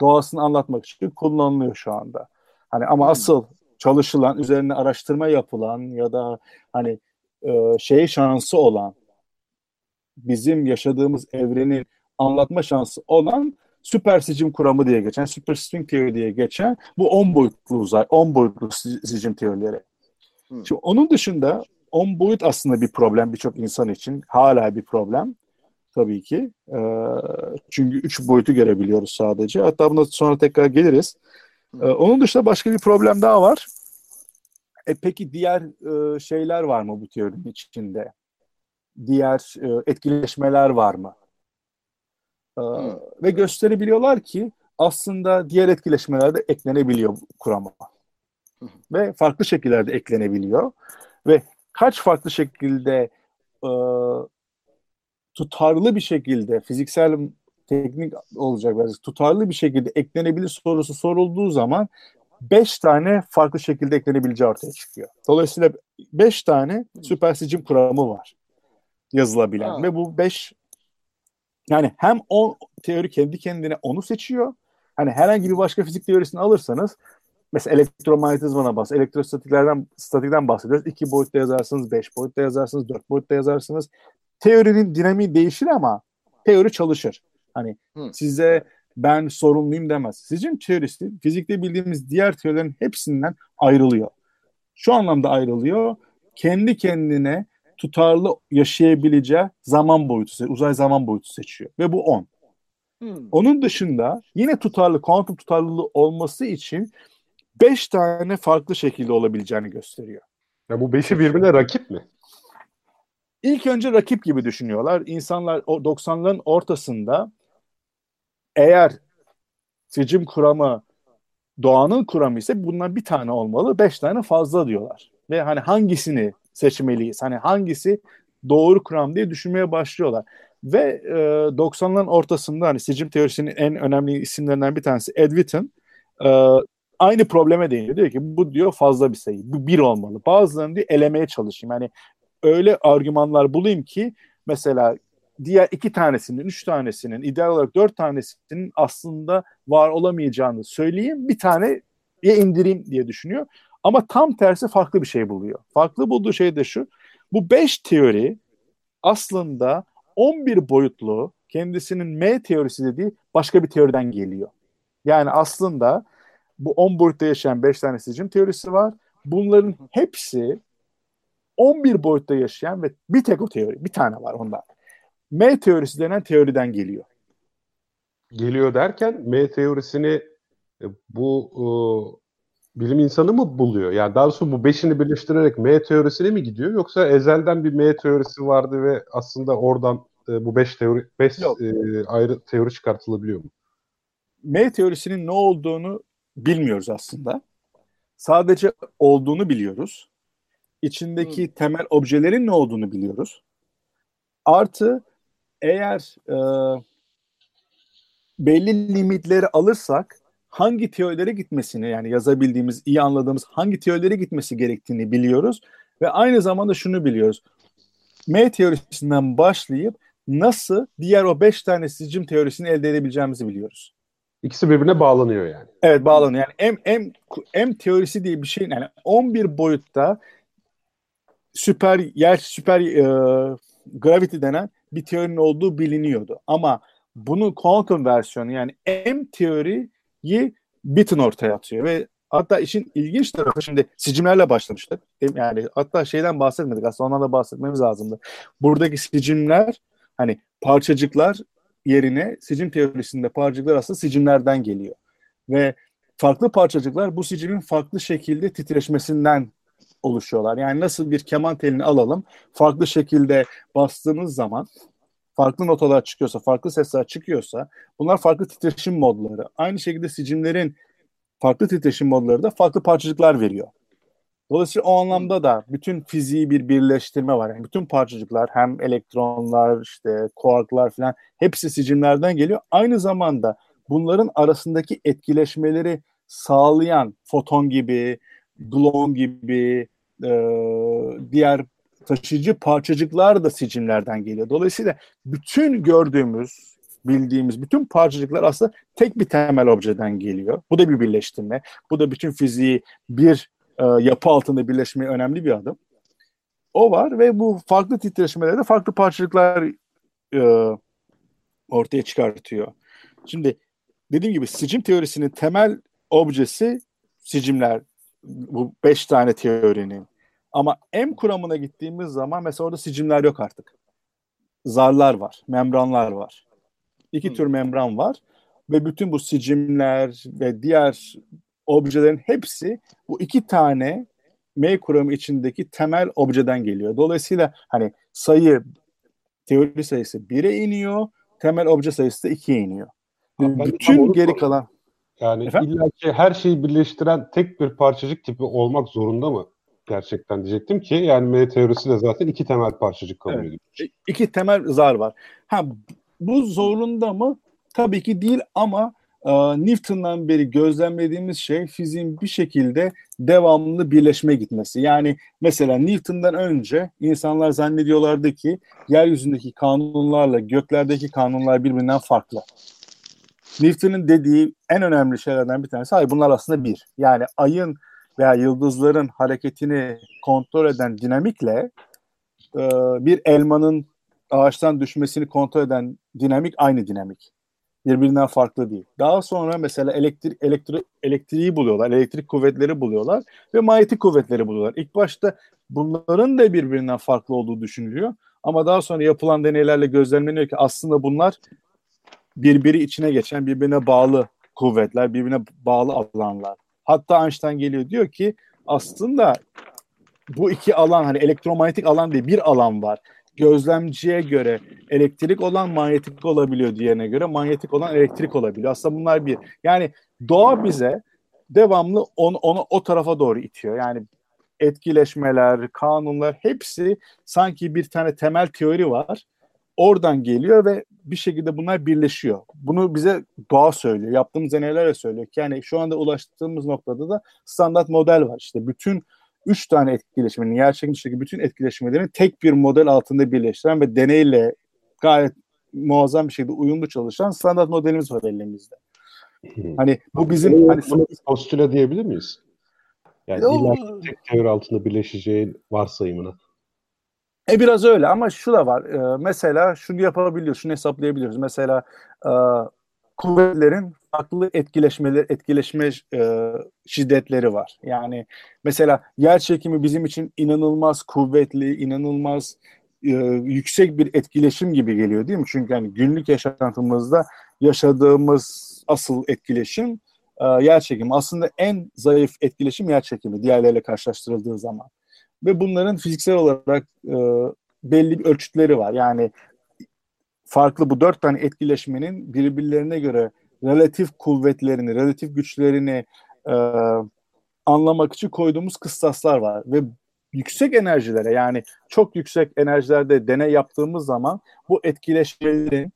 doğasını anlatmak için kullanılıyor şu anda. Hani ama hmm. asıl çalışılan, üzerine araştırma yapılan ya da hani e, şey şansı olan bizim yaşadığımız evrenin anlatma şansı olan süper sicim kuramı diye geçen, süper string teori diye geçen bu 10 boyutlu uzay, 10 boyutlu sicim teorileri. Hmm. Şimdi onun dışında 10 boyut aslında bir problem birçok insan için. Hala bir problem tabii ki. E, çünkü 3 boyutu görebiliyoruz sadece. Hatta buna sonra tekrar geliriz. E, onun dışında başka bir problem daha var. E, peki diğer e, şeyler var mı bu teorinin içinde? Diğer e, etkileşmeler var mı? E, ve gösterebiliyorlar ki aslında diğer etkileşmeler de eklenebiliyor kurama. ve farklı şekillerde eklenebiliyor. Ve kaç farklı şekilde e, tutarlı bir şekilde fiziksel teknik olacak biraz tutarlı bir şekilde eklenebilir sorusu sorulduğu zaman 5 tane farklı şekilde eklenebileceği ortaya çıkıyor. Dolayısıyla 5 tane süper sicim kuramı var yazılabilen ha. ve bu 5 yani hem o teori kendi kendine onu seçiyor. Hani herhangi bir başka fizik teorisini alırsanız mesela elektromanyetizmadan bahsediyoruz. Elektrostatiklerden statikten bahsediyoruz. İki boyutta yazarsınız, beş boyutta yazarsınız, dört boyutta yazarsınız. Teorinin dinamiği değişir ama teori çalışır. Hani Hı. size ben sorumluyum demez. Sizin teorisi fizikte bildiğimiz diğer teorilerin hepsinden ayrılıyor. Şu anlamda ayrılıyor. Kendi kendine tutarlı yaşayabileceği zaman boyutu, uzay zaman boyutu seçiyor. Ve bu 10. Hmm. Onun dışında yine tutarlı, kuantum tutarlılığı olması için 5 tane farklı şekilde olabileceğini gösteriyor. Ya bu 5'i birbirine rakip mi? İlk önce rakip gibi düşünüyorlar. İnsanlar o 90'ların ortasında eğer seçim kuramı doğanın kuramı ise bundan bir tane olmalı, beş tane fazla diyorlar. Ve hani hangisini seçmeliyiz? Hani hangisi doğru kuram diye düşünmeye başlıyorlar. Ve e, 90'ların ortasında hani seçim teorisinin en önemli isimlerinden bir tanesi Ed e, aynı probleme değiniyor. Diyor ki bu diyor fazla bir sayı. Bu bir olmalı. Bazılarını diyor elemeye çalışayım. Yani öyle argümanlar bulayım ki mesela diğer iki tanesinin, üç tanesinin, ideal olarak dört tanesinin aslında var olamayacağını söyleyeyim. Bir tane ya indireyim diye düşünüyor. Ama tam tersi farklı bir şey buluyor. Farklı bulduğu şey de şu. Bu beş teori aslında 11 boyutlu kendisinin M teorisi dediği başka bir teoriden geliyor. Yani aslında bu 10 boyutta yaşayan 5 tane sicim teorisi var. Bunların hepsi 11 boyutta yaşayan ve bir tek o teori, bir tane var onda. M teorisi denen teoriden geliyor. Geliyor derken M teorisini e, bu e, bilim insanı mı buluyor? Yani daha doğrusu bu beşini birleştirerek M teorisine mi gidiyor? Yoksa ezelden bir M teorisi vardı ve aslında oradan e, bu beş teori beş e, ayrı teori çıkartılabiliyor mu? M teorisinin ne olduğunu bilmiyoruz aslında. Sadece olduğunu biliyoruz. İçindeki hmm. temel objelerin ne olduğunu biliyoruz. Artı eğer e, belli limitleri alırsak hangi teorilere gitmesini yani yazabildiğimiz, iyi anladığımız hangi teorilere gitmesi gerektiğini biliyoruz ve aynı zamanda şunu biliyoruz. M teorisinden başlayıp nasıl diğer o beş tane sicim teorisini elde edebileceğimizi biliyoruz. İkisi birbirine bağlanıyor yani. Evet bağlanıyor. Yani M, M, M teorisi diye bir şey yani 11 boyutta süper yer süper e, gravity denen bir teorinin olduğu biliniyordu. Ama bunu quantum versiyonu yani M teoriyi Witten ortaya atıyor ve hatta işin ilginç tarafı şimdi sicimlerle başlamıştık. Yani hatta şeyden bahsetmedik aslında ondan da bahsetmemiz lazımdı. Buradaki sicimler hani parçacıklar yerine sicim teorisinde parçacıklar aslında sicimlerden geliyor. Ve farklı parçacıklar bu sicimin farklı şekilde titreşmesinden oluşuyorlar. Yani nasıl bir keman telini alalım, farklı şekilde bastığınız zaman farklı notalar çıkıyorsa, farklı sesler çıkıyorsa bunlar farklı titreşim modları. Aynı şekilde sicimlerin farklı titreşim modları da farklı parçacıklar veriyor. Dolayısıyla o anlamda da bütün fiziği bir birleştirme var. Yani bütün parçacıklar hem elektronlar, işte kuarklar falan hepsi sicimlerden geliyor. Aynı zamanda bunların arasındaki etkileşmeleri sağlayan foton gibi, gluon gibi, e, diğer taşıyıcı parçacıklar da sicimlerden geliyor. Dolayısıyla bütün gördüğümüz, bildiğimiz bütün parçacıklar aslında tek bir temel objeden geliyor. Bu da bir birleştirme. Bu da bütün fiziği bir e, yapı altında birleşmeye önemli bir adım. O var ve bu farklı titreşmelerde farklı parçacıklar e, ortaya çıkartıyor. Şimdi dediğim gibi sicim teorisinin temel objesi sicimler. Bu beş tane teorinin. Ama M kuramına gittiğimiz zaman mesela orada sicimler yok artık. Zarlar var, membranlar var. İki hmm. tür membran var ve bütün bu sicimler ve diğer objelerin hepsi bu iki tane M kuramı içindeki temel objeden geliyor. Dolayısıyla hani sayı teori sayısı 1'e iniyor, temel obje sayısı da 2'ye iniyor. Bütün geri kalan yani illa ki her şeyi birleştiren tek bir parçacık tipi olmak zorunda mı? Gerçekten diyecektim ki yani M teorisi de zaten iki temel parçacık kabul evet. ediyor. İki temel zar var. Ha bu zorunda mı? Tabii ki değil ama e, Newton'dan beri gözlemlediğimiz şey fiziğin bir şekilde devamlı birleşmeye gitmesi. Yani mesela Newton'dan önce insanlar zannediyorlardı ki yeryüzündeki kanunlarla göklerdeki kanunlar birbirinden farklı. Newton'un dediği en önemli şeylerden bir tanesi hayır bunlar aslında bir. Yani ayın veya yıldızların hareketini kontrol eden dinamikle e, bir elmanın ağaçtan düşmesini kontrol eden dinamik aynı dinamik. Birbirinden farklı değil. Daha sonra mesela elektrik elektri, elektriği buluyorlar, elektrik kuvvetleri buluyorlar ve manyetik kuvvetleri buluyorlar. İlk başta bunların da birbirinden farklı olduğu düşünülüyor. Ama daha sonra yapılan deneylerle gözlemleniyor ki aslında bunlar birbiri içine geçen, birbirine bağlı kuvvetler, birbirine bağlı alanlar. Hatta Einstein geliyor diyor ki aslında bu iki alan hani elektromanyetik alan değil bir alan var. Gözlemciye göre elektrik olan manyetik olabiliyor diğerine göre manyetik olan elektrik olabiliyor. Aslında bunlar bir. Yani doğa bize devamlı onu, onu o tarafa doğru itiyor. Yani etkileşmeler, kanunlar hepsi sanki bir tane temel teori var oradan geliyor ve bir şekilde bunlar birleşiyor. Bunu bize doğa söylüyor. Yaptığımız deneylerle söylüyor yani şu anda ulaştığımız noktada da standart model var. İşte bütün üç tane etkileşmenin, yer çekimdeki bütün etkileşmelerin tek bir model altında birleştiren ve deneyle gayet muazzam bir şekilde uyumlu çalışan standart modelimiz var elimizde. Hmm. Hani bu bizim hani postüle diyebilir miyiz? Yani o... tek teori altında birleşeceği varsayımına. E biraz öyle ama şu da var. E, mesela şunu yapabiliyoruz, şunu hesaplayabiliyoruz. Mesela e, kuvvetlerin farklı etkileşmeleri, etkileşme e, şiddetleri var. Yani mesela yer çekimi bizim için inanılmaz kuvvetli, inanılmaz e, yüksek bir etkileşim gibi geliyor değil mi? Çünkü yani günlük yaşantımızda yaşadığımız asıl etkileşim e, yer çekimi. Aslında en zayıf etkileşim yer çekimi diğerleriyle karşılaştırıldığı zaman ve bunların fiziksel olarak e, belli bir ölçütleri var. Yani farklı bu dört tane etkileşmenin birbirlerine göre relatif kuvvetlerini, relatif güçlerini e, anlamak için koyduğumuz kıstaslar var ve yüksek enerjilere yani çok yüksek enerjilerde deney yaptığımız zaman bu etkileşmelerin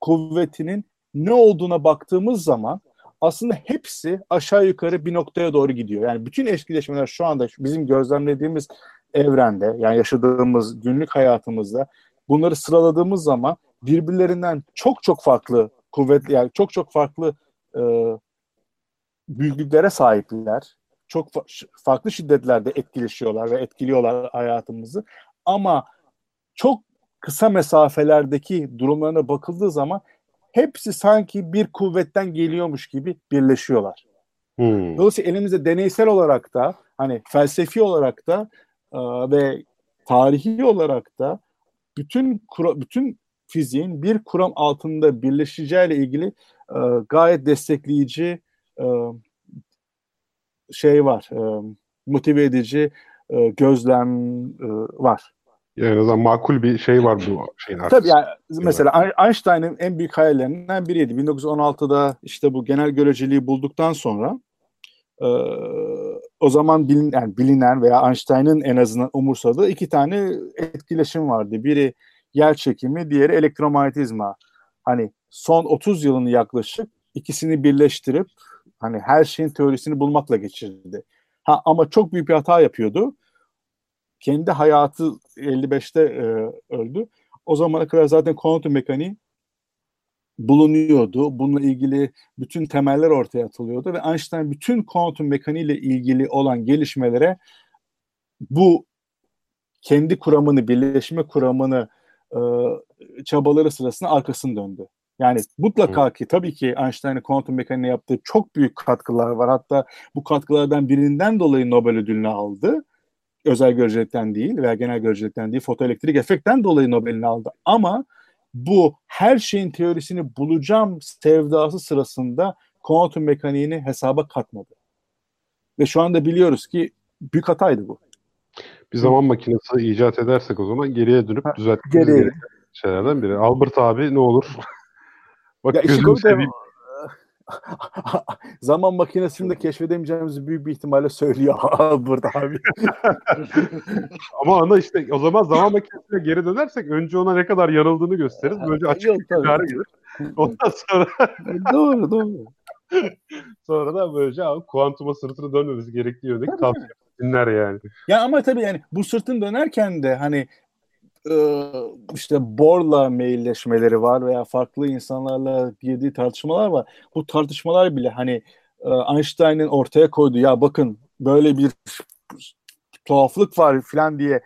kuvvetinin ne olduğuna baktığımız zaman aslında hepsi aşağı yukarı bir noktaya doğru gidiyor. Yani bütün etkileşmeler şu anda bizim gözlemlediğimiz evrende yani yaşadığımız günlük hayatımızda bunları sıraladığımız zaman birbirlerinden çok çok farklı kuvvetli yani çok çok farklı e, büyüklüklere sahipler. Çok fa- farklı şiddetlerde etkileşiyorlar ve etkiliyorlar hayatımızı. Ama çok kısa mesafelerdeki durumlarına bakıldığı zaman hepsi sanki bir kuvvetten geliyormuş gibi birleşiyorlar. Hmm. Dolayısıyla elimizde deneysel olarak da hani felsefi olarak da e, ve tarihi olarak da bütün kura, bütün fiziğin bir kuram altında birleşeceğiyle ilgili e, gayet destekleyici e, şey var. E, motive edici e, gözlem e, var. Yani o zaman makul bir şey var bu şeyin Tabii yani mesela Einstein'ın en büyük hayallerinden biriydi. 1916'da işte bu genel göreceliği bulduktan sonra e, o zaman bilin, yani bilinen veya Einstein'ın en azından umursadığı iki tane etkileşim vardı. Biri yer çekimi, diğeri elektromanyetizma. Hani son 30 yılını yaklaşık ikisini birleştirip hani her şeyin teorisini bulmakla geçirdi. Ha ama çok büyük bir hata yapıyordu. Kendi hayatı 55'te e, öldü. O zamana kadar zaten kuantum mekaniği bulunuyordu. Bununla ilgili bütün temeller ortaya atılıyordu ve Einstein bütün kuantum mekaniğiyle ilgili olan gelişmelere bu kendi kuramını, birleşme kuramını e, çabaları sırasında arkasını döndü. Yani mutlaka ki tabii ki Einstein'ın kuantum mekaniğine yaptığı çok büyük katkılar var. Hatta bu katkılardan birinden dolayı Nobel ödülünü aldı. Özel görecelikten değil veya genel görecelikten değil, fotoelektrik efektten dolayı Nobel'ini aldı. Ama bu her şeyin teorisini bulacağım sevdası sırasında kuantum mekaniğini hesaba katmadı. Ve şu anda biliyoruz ki büyük hataydı bu. Bir zaman makinesi icat edersek o zaman geriye dönüp düzeltmemiz gereken şeylerden biri. Albert abi ne olur? Bak Ya gözünü seveyim. zaman makinesini de keşfedemeyeceğimizi büyük bir ihtimalle söylüyor Albert abi. Ama ana işte o zaman zaman makinesine geri dönersek önce ona ne kadar yanıldığını gösteririz. Böylece açık Yok, bir gelir. Ondan sonra doğru doğru. sonra da böylece abi kuantuma sırtını dönmemiz gerektiği yöndeki tavsiye dinler yani. Ya ama tabii yani bu sırtın dönerken de hani işte Bohr'la mailleşmeleri var veya farklı insanlarla girdiği tartışmalar var. Bu tartışmalar bile hani e, Einstein'ın ortaya koyduğu ya bakın böyle bir tuhaflık var falan diye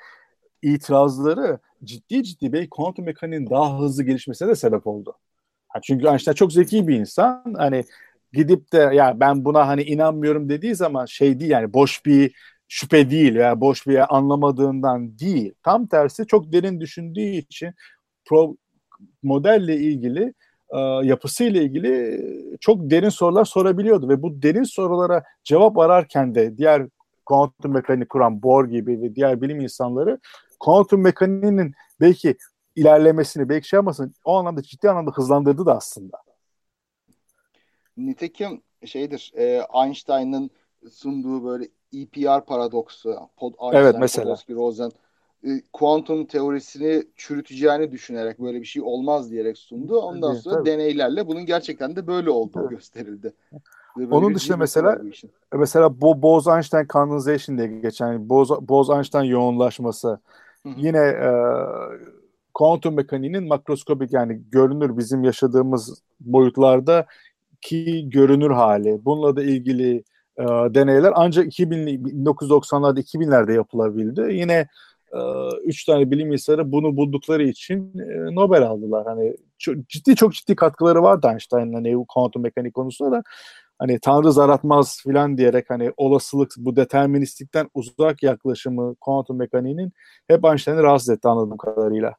itirazları ciddi ciddi belki kuantum mekaniğinin daha hızlı gelişmesine de sebep oldu. Çünkü Einstein çok zeki bir insan. Hani gidip de ya ben buna hani inanmıyorum dediği zaman şey değil yani boş bir şüphe değil veya boş bir anlamadığından değil. Tam tersi çok derin düşündüğü için pro, modelle ilgili e, yapısıyla ilgili çok derin sorular sorabiliyordu ve bu derin sorulara cevap ararken de diğer kuantum mekaniği kuran Bohr gibi ve diğer bilim insanları kuantum mekaniğinin belki ilerlemesini belki şey yapmasın o anlamda ciddi anlamda hızlandırdı da aslında. Nitekim şeydir e, Einstein'ın sunduğu böyle EPR paradoksu, Pod Einstein, Evet, mesela. Podolsky, Rosen e, kuantum teorisini çürüteceğini düşünerek böyle bir şey olmaz diyerek sundu. Ondan Tabii, sonra tabii. deneylerle bunun gerçekten de böyle olduğu Tabii. gösterildi. Böyle Onun dışında mesela- bu. E Mesela Bo Bose-Einstein condensation diye geçen yani Bose- Bose-Einstein yoğunlaşması Hı hı. yine e, kuantum mekaniğinin makroskopik yani görünür bizim yaşadığımız boyutlarda ki görünür hali. Bununla da ilgili e, deneyler ancak 2000 1990'larda 2000'lerde yapılabildi. Yine e, üç tane bilim insanı bunu buldukları için e, Nobel aldılar. Hani çok, ciddi çok ciddi katkıları vardı Einstein'ın hani kuantum mekanik konusunda da hani Tanrı zar atmaz filan diyerek hani olasılık bu deterministikten uzak yaklaşımı kuantum mekaniğinin hep Einstein'ı rahatsız etti anladığım kadarıyla.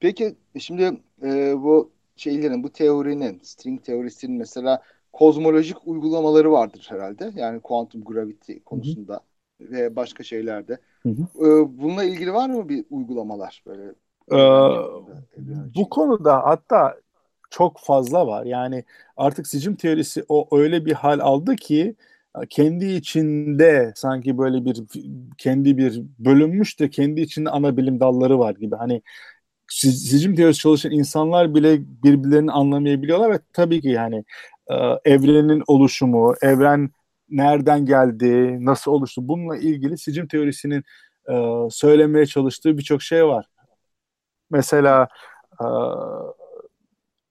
Peki şimdi e, bu şeylerin, bu teorinin, string teorisinin mesela kozmolojik uygulamaları vardır herhalde. Yani kuantum gravity konusunda ve başka şeylerde. Hı E, bununla ilgili var mı bir uygulamalar böyle? Ee, bu konuda hatta çok fazla var. Yani artık sicim teorisi o öyle bir hal aldı ki kendi içinde sanki böyle bir kendi bir bölünmüş de kendi içinde ana bilim dalları var gibi. Hani si- sicim teorisi çalışan insanlar bile birbirlerini anlamayabiliyorlar ve tabii ki yani e, evrenin oluşumu, evren nereden geldi, nasıl oluştu bununla ilgili sicim teorisinin e, söylemeye çalıştığı birçok şey var. Mesela e,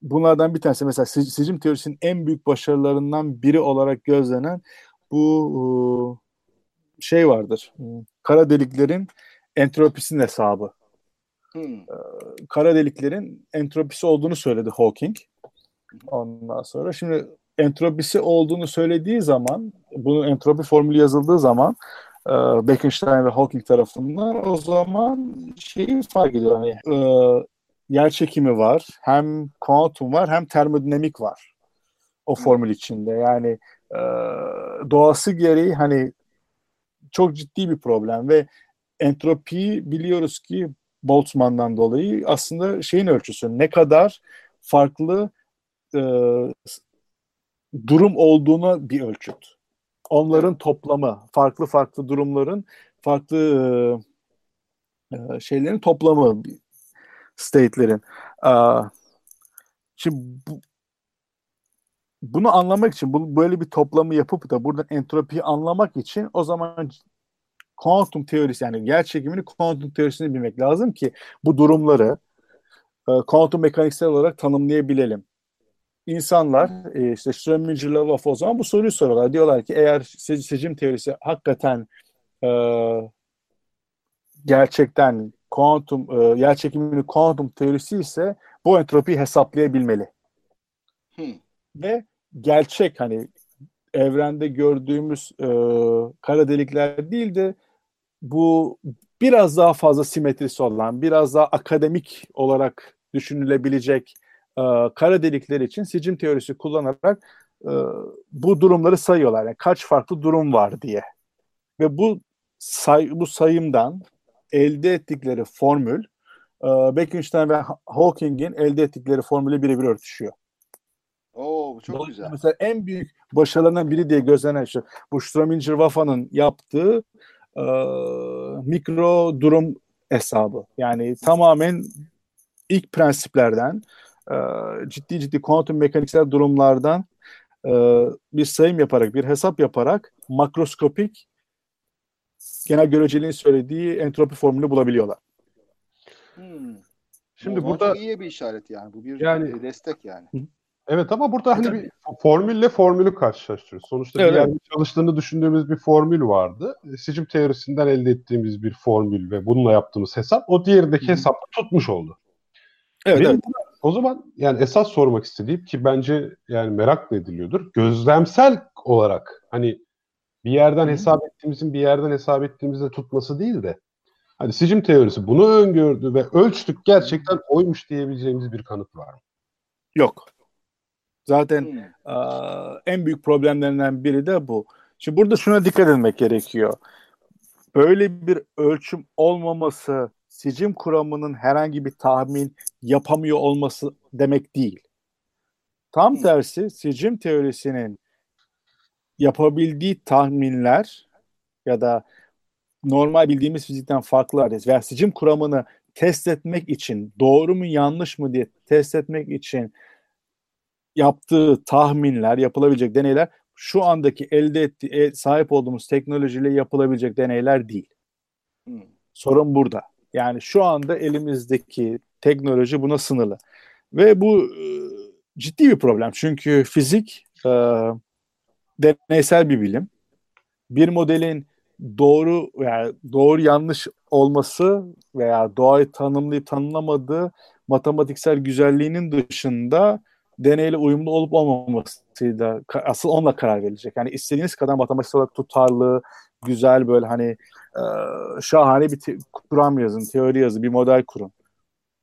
bunlardan bir tanesi mesela sic- sicim teorisinin en büyük başarılarından biri olarak gözlenen bu e, şey vardır. Kara deliklerin entropisinin hesabı. Hmm. Kara deliklerin entropisi olduğunu söyledi Hawking. Ondan sonra şimdi entropisi olduğunu söylediği zaman bunun entropi formülü yazıldığı zaman e, Bekenstein ve Hawking tarafından o zaman şeyi fark ediyor. Hani, e, yer çekimi var, hem kuantum var, hem termodinamik var o formül içinde. Yani e, doğası gereği hani çok ciddi bir problem ve entropiyi biliyoruz ki Boltzmann'dan dolayı aslında şeyin ölçüsü ne kadar farklı e, durum olduğuna bir ölçüt. Onların toplamı, farklı farklı durumların, farklı e, e şeylerin toplamı, state'lerin. E, şimdi bu, bunu anlamak için, bu, böyle bir toplamı yapıp da buradan entropiyi anlamak için o zaman kuantum teorisi yani yer çekimini kuantum teorisini bilmek lazım ki bu durumları e, kuantum mekaniksel olarak tanımlayabilelim. İnsanlar e, işte Schrödinger Lavoff o zaman bu soruyu soruyorlar. Diyorlar ki eğer seçim teorisi hakikaten e, gerçekten kuantum e, yer çekiminin kuantum teorisi ise bu entropiyi hesaplayabilmeli. Hmm. Ve gerçek hani evrende gördüğümüz e, kara delikler değil de bu biraz daha fazla simetrisi olan, biraz daha akademik olarak düşünülebilecek e, kara delikler için sicim teorisi kullanarak e, bu durumları sayıyorlar. Yani kaç farklı durum var diye. Ve bu say, bu sayımdan elde ettikleri formül e, Bekenstein ve Hawking'in elde ettikleri formüle birebir örtüşüyor. Oo çok güzel. Mesela en büyük başarılarından biri diye gözlenen şu bu Strominger-Waffa'nın yaptığı e, mikro durum hesabı. Yani tamamen ilk prensiplerden e, ciddi ciddi kuantum mekaniksel durumlardan e, bir sayım yaparak, bir hesap yaparak makroskopik genel göreceliğin söylediği entropi formülü bulabiliyorlar. Hmm. Şimdi bu burada iyi bir işaret yani. Bu bir yani, destek yani. Evet ama burada hani bir formülle formülü karşılaştırıyoruz. Sonuçta evet. bir yerde çalıştığını düşündüğümüz bir formül vardı. E, Sicim teorisinden elde ettiğimiz bir formül ve bununla yaptığımız hesap o diğerdeki hesap tutmuş oldu. Evet, Benim evet. O zaman yani esas sormak istediğim ki bence yani merak ediliyordur. Gözlemsel olarak hani bir yerden hesap ettiğimizin bir yerden hesap ettiğimizde tutması değil de hani sicim teorisi bunu öngördü ve ölçtük gerçekten oymuş diyebileceğimiz bir kanıt var mı? Yok. Zaten hmm. a, en büyük problemlerinden biri de bu. Şimdi burada şuna dikkat etmek gerekiyor. Böyle bir ölçüm olmaması sicim kuramının herhangi bir tahmin yapamıyor olması demek değil. Tam tersi sicim teorisinin yapabildiği tahminler ya da normal bildiğimiz fizikten farklı adres veya sicim kuramını test etmek için doğru mu yanlış mı diye test etmek için yaptığı tahminler, yapılabilecek deneyler şu andaki elde ettiği, e, sahip olduğumuz teknolojiyle yapılabilecek deneyler değil. Hmm. Sorun burada. Yani şu anda elimizdeki teknoloji buna sınırlı. Ve bu e, ciddi bir problem. Çünkü fizik e, deneysel bir bilim. Bir modelin doğru veya doğru yanlış olması veya doğayı tanımlayıp tanımlamadığı matematiksel güzelliğinin dışında deneyle uyumlu olup olmamasıyla asıl onunla karar verilecek. Yani istediğiniz kadar matematiksel olarak tutarlı, güzel böyle hani e, şahane bir te- kuram yazın, teori yazın, bir model kurun.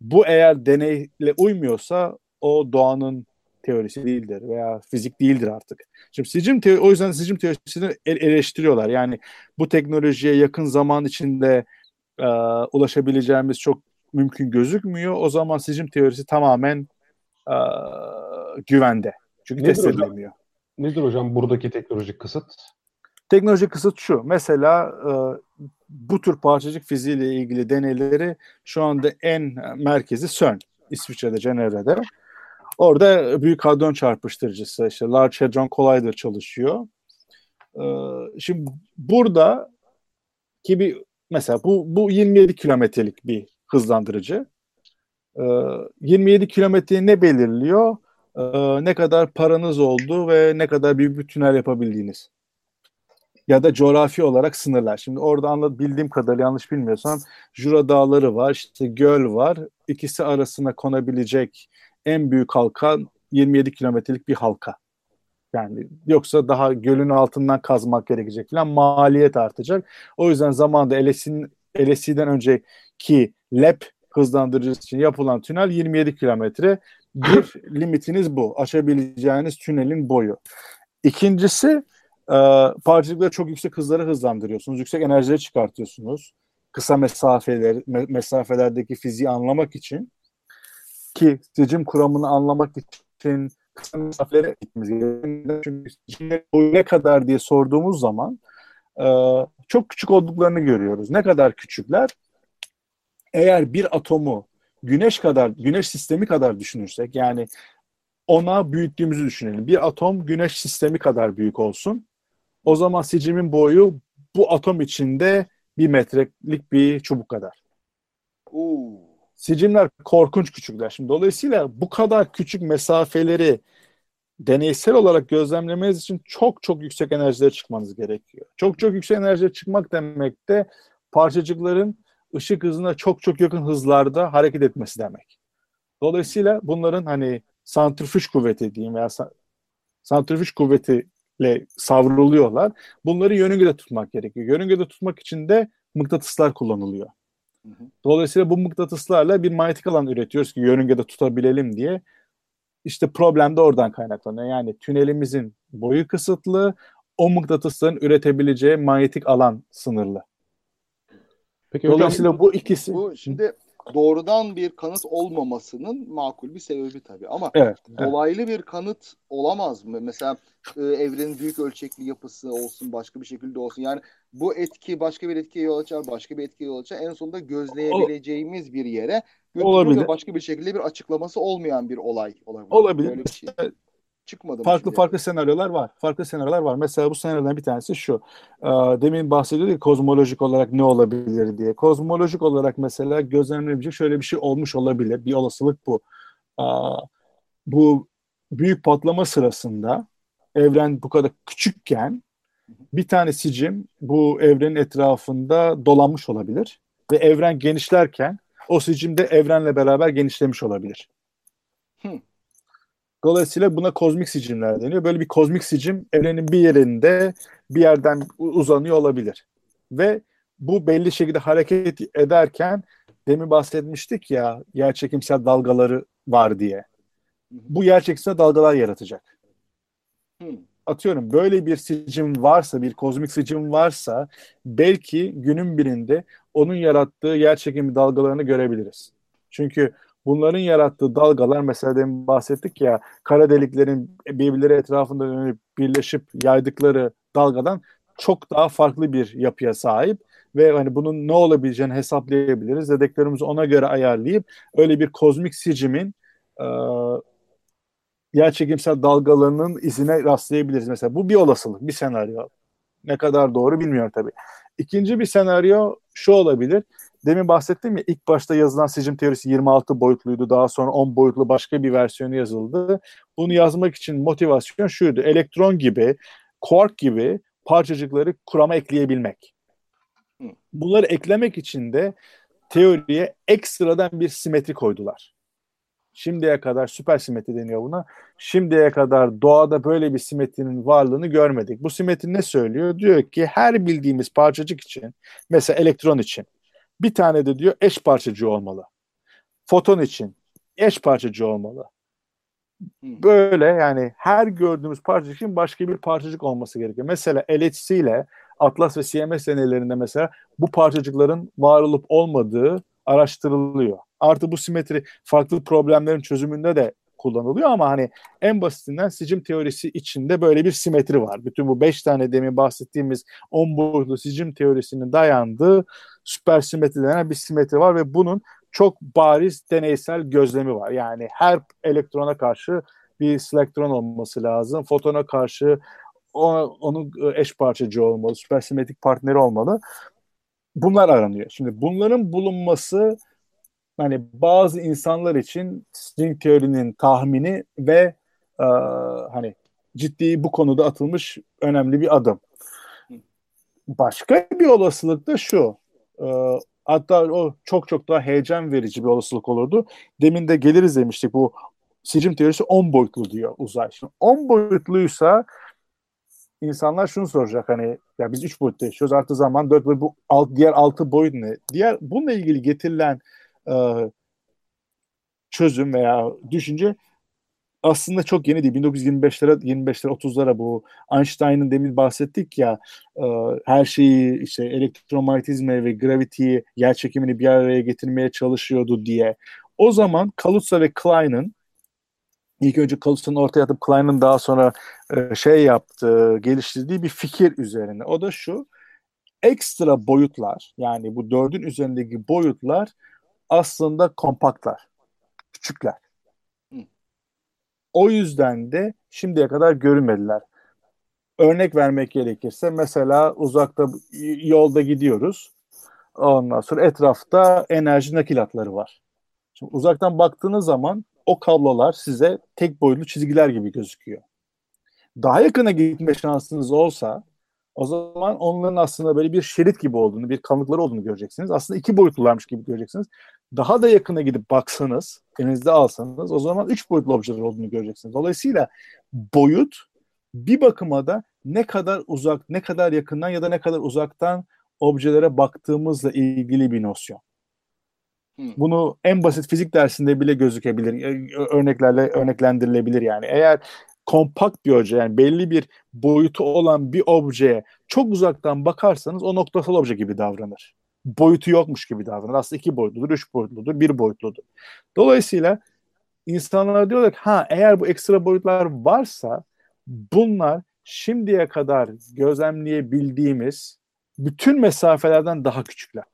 Bu eğer deneyle uymuyorsa o doğanın teorisi değildir veya fizik değildir artık. Şimdi sicim teori, o yüzden sicim teorisini eleştiriyorlar. Yani bu teknolojiye yakın zaman içinde e, ulaşabileceğimiz çok mümkün gözükmüyor. O zaman sicim teorisi tamamen e, güvende. Çünkü nedir test edilemiyor. Nedir hocam buradaki teknolojik kısıt? Teknolojik kısıt şu. Mesela e, bu tür parçacık fiziğiyle ilgili deneyleri şu anda en merkezi CERN. İsviçre'de, Cenevre'de. Orada Büyük Hadron Çarpıştırıcısı, işte Large Hadron Collider çalışıyor. E, şimdi burada ki bir mesela bu, bu 27 kilometrelik bir hızlandırıcı. 27 kilometreyi ne belirliyor? ne kadar paranız oldu ve ne kadar büyük bir tünel yapabildiğiniz. Ya da coğrafi olarak sınırlar. Şimdi orada anladım bildiğim kadarıyla yanlış bilmiyorsam Jura Dağları var, işte göl var. İkisi arasına konabilecek en büyük halka 27 kilometrelik bir halka. Yani yoksa daha gölün altından kazmak gerekecek falan maliyet artacak. O yüzden zamanda LS'in LSE'den önceki LEP hızlandırıcısı için yapılan tünel 27 kilometre. Bir limitiniz bu. Aşabileceğiniz tünelin boyu. İkincisi e, parçacıkları çok yüksek hızlara hızlandırıyorsunuz. Yüksek enerjileri çıkartıyorsunuz. Kısa mesafeler, me- mesafelerdeki fiziği anlamak için ki sicim kuramını anlamak için kısa mesafelere gitmemiz gerekiyor. Çünkü ne kadar diye sorduğumuz zaman e, çok küçük olduklarını görüyoruz. Ne kadar küçükler? Eğer bir atomu güneş kadar, güneş sistemi kadar düşünürsek yani ona büyüttüğümüzü düşünelim. Bir atom güneş sistemi kadar büyük olsun. O zaman sicimin boyu bu atom içinde bir metrelik bir çubuk kadar. Oo. Sicimler korkunç küçükler. Şimdi dolayısıyla bu kadar küçük mesafeleri deneysel olarak gözlemlemeniz için çok çok yüksek enerjilere çıkmanız gerekiyor. Çok çok yüksek enerjilere çıkmak demek de parçacıkların ışık hızına çok çok yakın hızlarda hareket etmesi demek. Dolayısıyla bunların hani santrifüj kuvveti diyeyim veya santrifüj kuvvetiyle savruluyorlar. Bunları yörüngede tutmak gerekiyor. Yörüngede tutmak için de mıknatıslar kullanılıyor. Dolayısıyla bu mıknatıslarla bir manyetik alan üretiyoruz ki yörüngede tutabilelim diye. İşte problem de oradan kaynaklanıyor. Yani tünelimizin boyu kısıtlı, o mıknatısların üretebileceği manyetik alan sınırlı. Peki Dolayısıyla hocam, bu ikisi Bu şimdi doğrudan bir kanıt olmamasının makul bir sebebi tabii ama evet, evet. dolaylı bir kanıt olamaz mı? Mesela e, evrenin büyük ölçekli yapısı olsun, başka bir şekilde olsun. Yani bu etki başka bir etkiye yol açar, başka bir etkiye yol açar. En sonunda gözleyebileceğimiz bir yere götürür Olabilir. ve başka bir şekilde bir açıklaması olmayan bir olay olabilir. Olabilir. Böyle bir şey çıkmadı farklı şimdiye farklı senaryolar var. Farklı senaryolar var. Mesela bu senaryolardan bir tanesi şu. Ee, Demin bahsediyorduk kozmolojik olarak ne olabilir diye. Kozmolojik olarak mesela gözlemlenebilecek şöyle bir şey olmuş olabilir. Bir olasılık bu. Aa, bu büyük patlama sırasında evren bu kadar küçükken bir tane sicim bu evrenin etrafında dolanmış olabilir ve evren genişlerken o sicim de evrenle beraber genişlemiş olabilir. Hı. Dolayısıyla buna kozmik sicimler deniyor. Böyle bir kozmik sicim evrenin bir yerinde bir yerden uzanıyor olabilir. Ve bu belli şekilde hareket ederken demin bahsetmiştik ya yerçekimsel dalgaları var diye. Bu yerçekimsel dalgalar yaratacak. Atıyorum böyle bir sicim varsa, bir kozmik sicim varsa belki günün birinde onun yarattığı yerçekimi dalgalarını görebiliriz. Çünkü bunların yarattığı dalgalar mesela demin bahsettik ya kara deliklerin birbirleri etrafında dönüp birleşip yaydıkları dalgadan çok daha farklı bir yapıya sahip ve hani bunun ne olabileceğini hesaplayabiliriz. Dedeklerimizi ona göre ayarlayıp öyle bir kozmik sicimin e, yerçekimsel dalgalarının izine rastlayabiliriz. Mesela bu bir olasılık, bir senaryo. Ne kadar doğru bilmiyorum tabii. İkinci bir senaryo şu olabilir. Demin bahsettim ya ilk başta yazılan sicim teorisi 26 boyutluydu. Daha sonra 10 boyutlu başka bir versiyonu yazıldı. Bunu yazmak için motivasyon şuydu. Elektron gibi, quark gibi parçacıkları kurama ekleyebilmek. Bunları eklemek için de teoriye ekstradan bir simetri koydular. Şimdiye kadar süper simetri deniyor buna. Şimdiye kadar doğada böyle bir simetrinin varlığını görmedik. Bu simetri ne söylüyor? Diyor ki her bildiğimiz parçacık için, mesela elektron için bir tane de diyor eş parçacığı olmalı. Foton için eş parçacığı olmalı. Böyle yani her gördüğümüz parçacık için başka bir parçacık olması gerekiyor. Mesela LHC ile Atlas ve CMS denelerinde mesela bu parçacıkların var olup olmadığı araştırılıyor. Artı bu simetri farklı problemlerin çözümünde de kullanılıyor ama hani en basitinden sicim teorisi içinde böyle bir simetri var. Bütün bu beş tane demin bahsettiğimiz on boyutlu sicim teorisinin dayandığı süpersimetri denen bir simetri var ve bunun çok bariz deneysel gözlemi var. Yani her elektrona karşı bir selektron olması lazım. Fotona karşı ona, onun eş parçacığı olmalı, süpersimetrik partneri olmalı. Bunlar aranıyor. Şimdi bunların bulunması hani bazı insanlar için string teorinin tahmini ve e, hani ciddi bu konuda atılmış önemli bir adım. Başka bir olasılık da şu. E, hatta o çok çok daha heyecan verici bir olasılık olurdu. Demin de geliriz demiştik bu sicim teorisi 10 boyutlu diyor uzay. Şimdi 10 boyutluysa insanlar şunu soracak hani ya biz 3 boyutta yaşıyoruz artı zaman 4 boyut bu alt, diğer 6 boyut ne? Diğer bununla ilgili getirilen e, çözüm veya düşünce aslında çok yeni değil. 1925'lere 25'lere 30'lara bu Einstein'ın demin bahsettik ya e, her şeyi işte elektromanyetizme ve gravity'yi yer çekimini bir araya getirmeye çalışıyordu diye. O zaman Kaluza ve Klein'ın ilk önce Kalusa'nın ortaya atıp Klein'ın daha sonra e, şey yaptığı, geliştirdiği bir fikir üzerine. O da şu ekstra boyutlar yani bu dördün üzerindeki boyutlar aslında kompaktlar, küçükler. O yüzden de şimdiye kadar görünmediler. Örnek vermek gerekirse mesela uzakta yolda gidiyoruz. Ondan sonra etrafta enerji nakil hatları var. Şimdi uzaktan baktığınız zaman o kablolar size tek boyutlu çizgiler gibi gözüküyor. Daha yakına gitme şansınız olsa o zaman onların aslında böyle bir şerit gibi olduğunu, bir kanlıkları olduğunu göreceksiniz. Aslında iki boyutlularmış gibi göreceksiniz. Daha da yakına gidip baksanız, elinizde alsanız o zaman üç boyutlu objeler olduğunu göreceksiniz. Dolayısıyla boyut bir bakıma da ne kadar uzak, ne kadar yakından ya da ne kadar uzaktan objelere baktığımızla ilgili bir nosyon. Bunu en basit fizik dersinde bile gözükebilir. E, örneklerle örneklendirilebilir yani. Eğer kompakt bir obje yani belli bir boyutu olan bir objeye çok uzaktan bakarsanız o noktasal obje gibi davranır. Boyutu yokmuş gibi davranır. Aslında iki boyutludur, üç boyutludur, bir boyutludur. Dolayısıyla insanlar diyorlar ki ha eğer bu ekstra boyutlar varsa bunlar şimdiye kadar gözlemleyebildiğimiz bütün mesafelerden daha küçükler.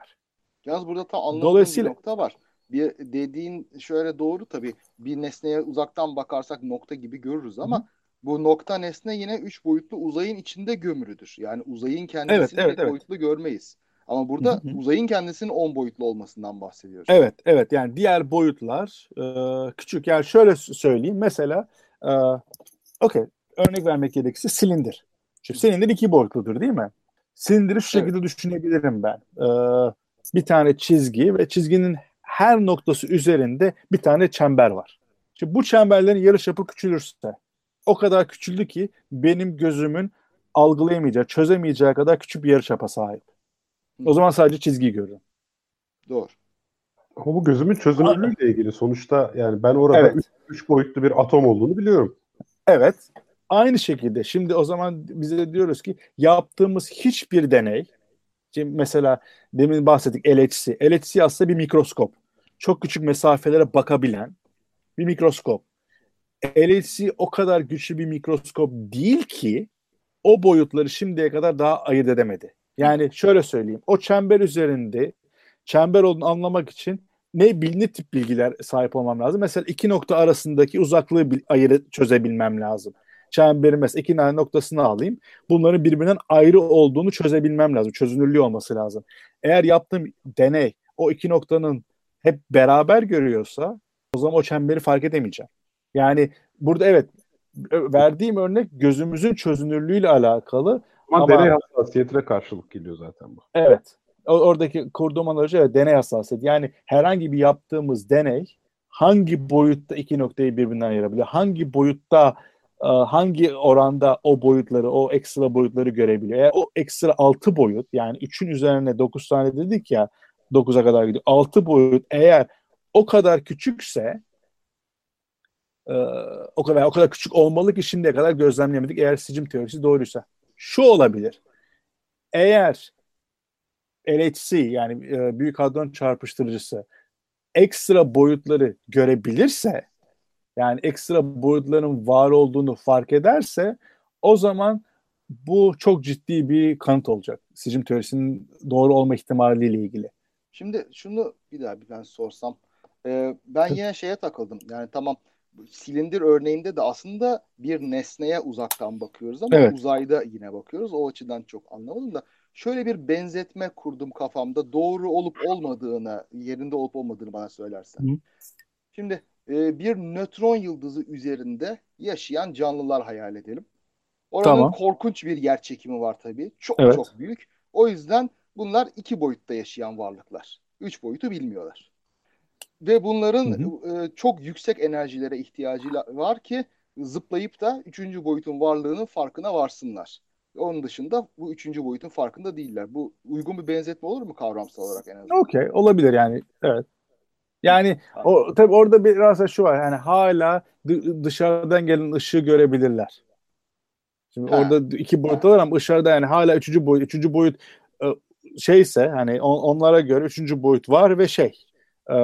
Yalnız burada tam anladığım Dolayısıyla... bir nokta var. Bir dediğin şöyle doğru tabii. Bir nesneye uzaktan bakarsak nokta gibi görürüz ama Hı. bu nokta nesne yine üç boyutlu uzayın içinde gömülüdür. Yani uzayın kendisini evet, evet, evet. boyutlu görmeyiz. Ama burada hı hı. uzayın kendisinin 10 boyutlu olmasından bahsediyoruz. Evet, evet. Yani diğer boyutlar e, küçük. Yani şöyle söyleyeyim. Mesela e, okey örnek vermek gerekirse silindir. Şimdi silindir iki boyutludur değil mi? Silindiri şu evet. şekilde düşünebilirim ben. E, bir tane çizgi ve çizginin her noktası üzerinde bir tane çember var. Şimdi bu çemberlerin yarıçapı küçülürse o kadar küçüldü ki benim gözümün algılayamayacağı, çözemeyeceği kadar küçük bir yarıçapa sahip. O zaman sadece çizgiyi görürüm. Doğru. Ama bu gözümün çözünürlüğüyle ilgili. Sonuçta yani ben orada evet. üç, üç boyutlu bir atom olduğunu biliyorum. Evet. Aynı şekilde şimdi o zaman bize diyoruz ki yaptığımız hiçbir deney Şimdi mesela demin bahsettik LHC. LHC aslında bir mikroskop. Çok küçük mesafelere bakabilen bir mikroskop. LHC o kadar güçlü bir mikroskop değil ki o boyutları şimdiye kadar daha ayırt edemedi. Yani şöyle söyleyeyim. O çember üzerinde çember olduğunu anlamak için ne, ne tip bilgiler sahip olmam lazım? Mesela iki nokta arasındaki uzaklığı ayırı çözebilmem lazım çemberin mesela iki tane noktasını alayım. Bunların birbirinden ayrı olduğunu çözebilmem lazım. Çözünürlüğü olması lazım. Eğer yaptığım deney o iki noktanın hep beraber görüyorsa o zaman o çemberi fark edemeyeceğim. Yani burada evet verdiğim örnek gözümüzün çözünürlüğüyle alakalı. Ama, ama deney hassasiyetine karşılık geliyor zaten bu. Evet. Oradaki kurduğum analoji evet, deney hassasiyeti. Yani herhangi bir yaptığımız deney hangi boyutta iki noktayı birbirinden ayırabiliyor? Hangi boyutta e, hangi oranda o boyutları, o ekstra boyutları görebiliyor. Eğer o ekstra 6 boyut yani 3'ün üzerine 9 tane dedik ya 9'a kadar gidiyor. 6 boyut eğer o kadar küçükse e, o kadar o kadar küçük olmalı ki şimdiye kadar gözlemleyemedik eğer sicim teorisi doğruysa. Şu olabilir. Eğer LHC yani e, büyük hadron çarpıştırıcısı ekstra boyutları görebilirse yani ekstra boyutların var olduğunu fark ederse o zaman bu çok ciddi bir kanıt olacak. Sicim teorisinin doğru olma ihtimaliyle ilgili. Şimdi şunu bir daha bir ben sorsam. Ee, ben yine şeye takıldım. Yani tamam silindir örneğinde de aslında bir nesneye uzaktan bakıyoruz ama evet. uzayda yine bakıyoruz. O açıdan çok anlamadım da şöyle bir benzetme kurdum kafamda. Doğru olup olmadığını, yerinde olup olmadığını bana söylersen. Hı. Şimdi e, bir nötron yıldızı üzerinde yaşayan canlılar hayal edelim. Oranın tamam. korkunç bir yer çekimi var tabii. Çok evet. çok büyük. O yüzden bunlar iki boyutta yaşayan varlıklar. Üç boyutu bilmiyorlar. Ve bunların hı hı. E, çok yüksek enerjilere ihtiyacı var ki zıplayıp da üçüncü boyutun varlığının farkına varsınlar. Onun dışında bu üçüncü boyutun farkında değiller. Bu uygun bir benzetme olur mu kavramsal olarak en azından? Okey olabilir yani evet. Yani o tabii orada biraz da şu var. Yani hala dışarıdan gelen ışığı görebilirler. Şimdi ha. orada iki boyut var ama dışarıda yani hala üçüncü boyut, üçüncü boyut e, şeyse hani on, onlara göre üçüncü boyut var ve şey e,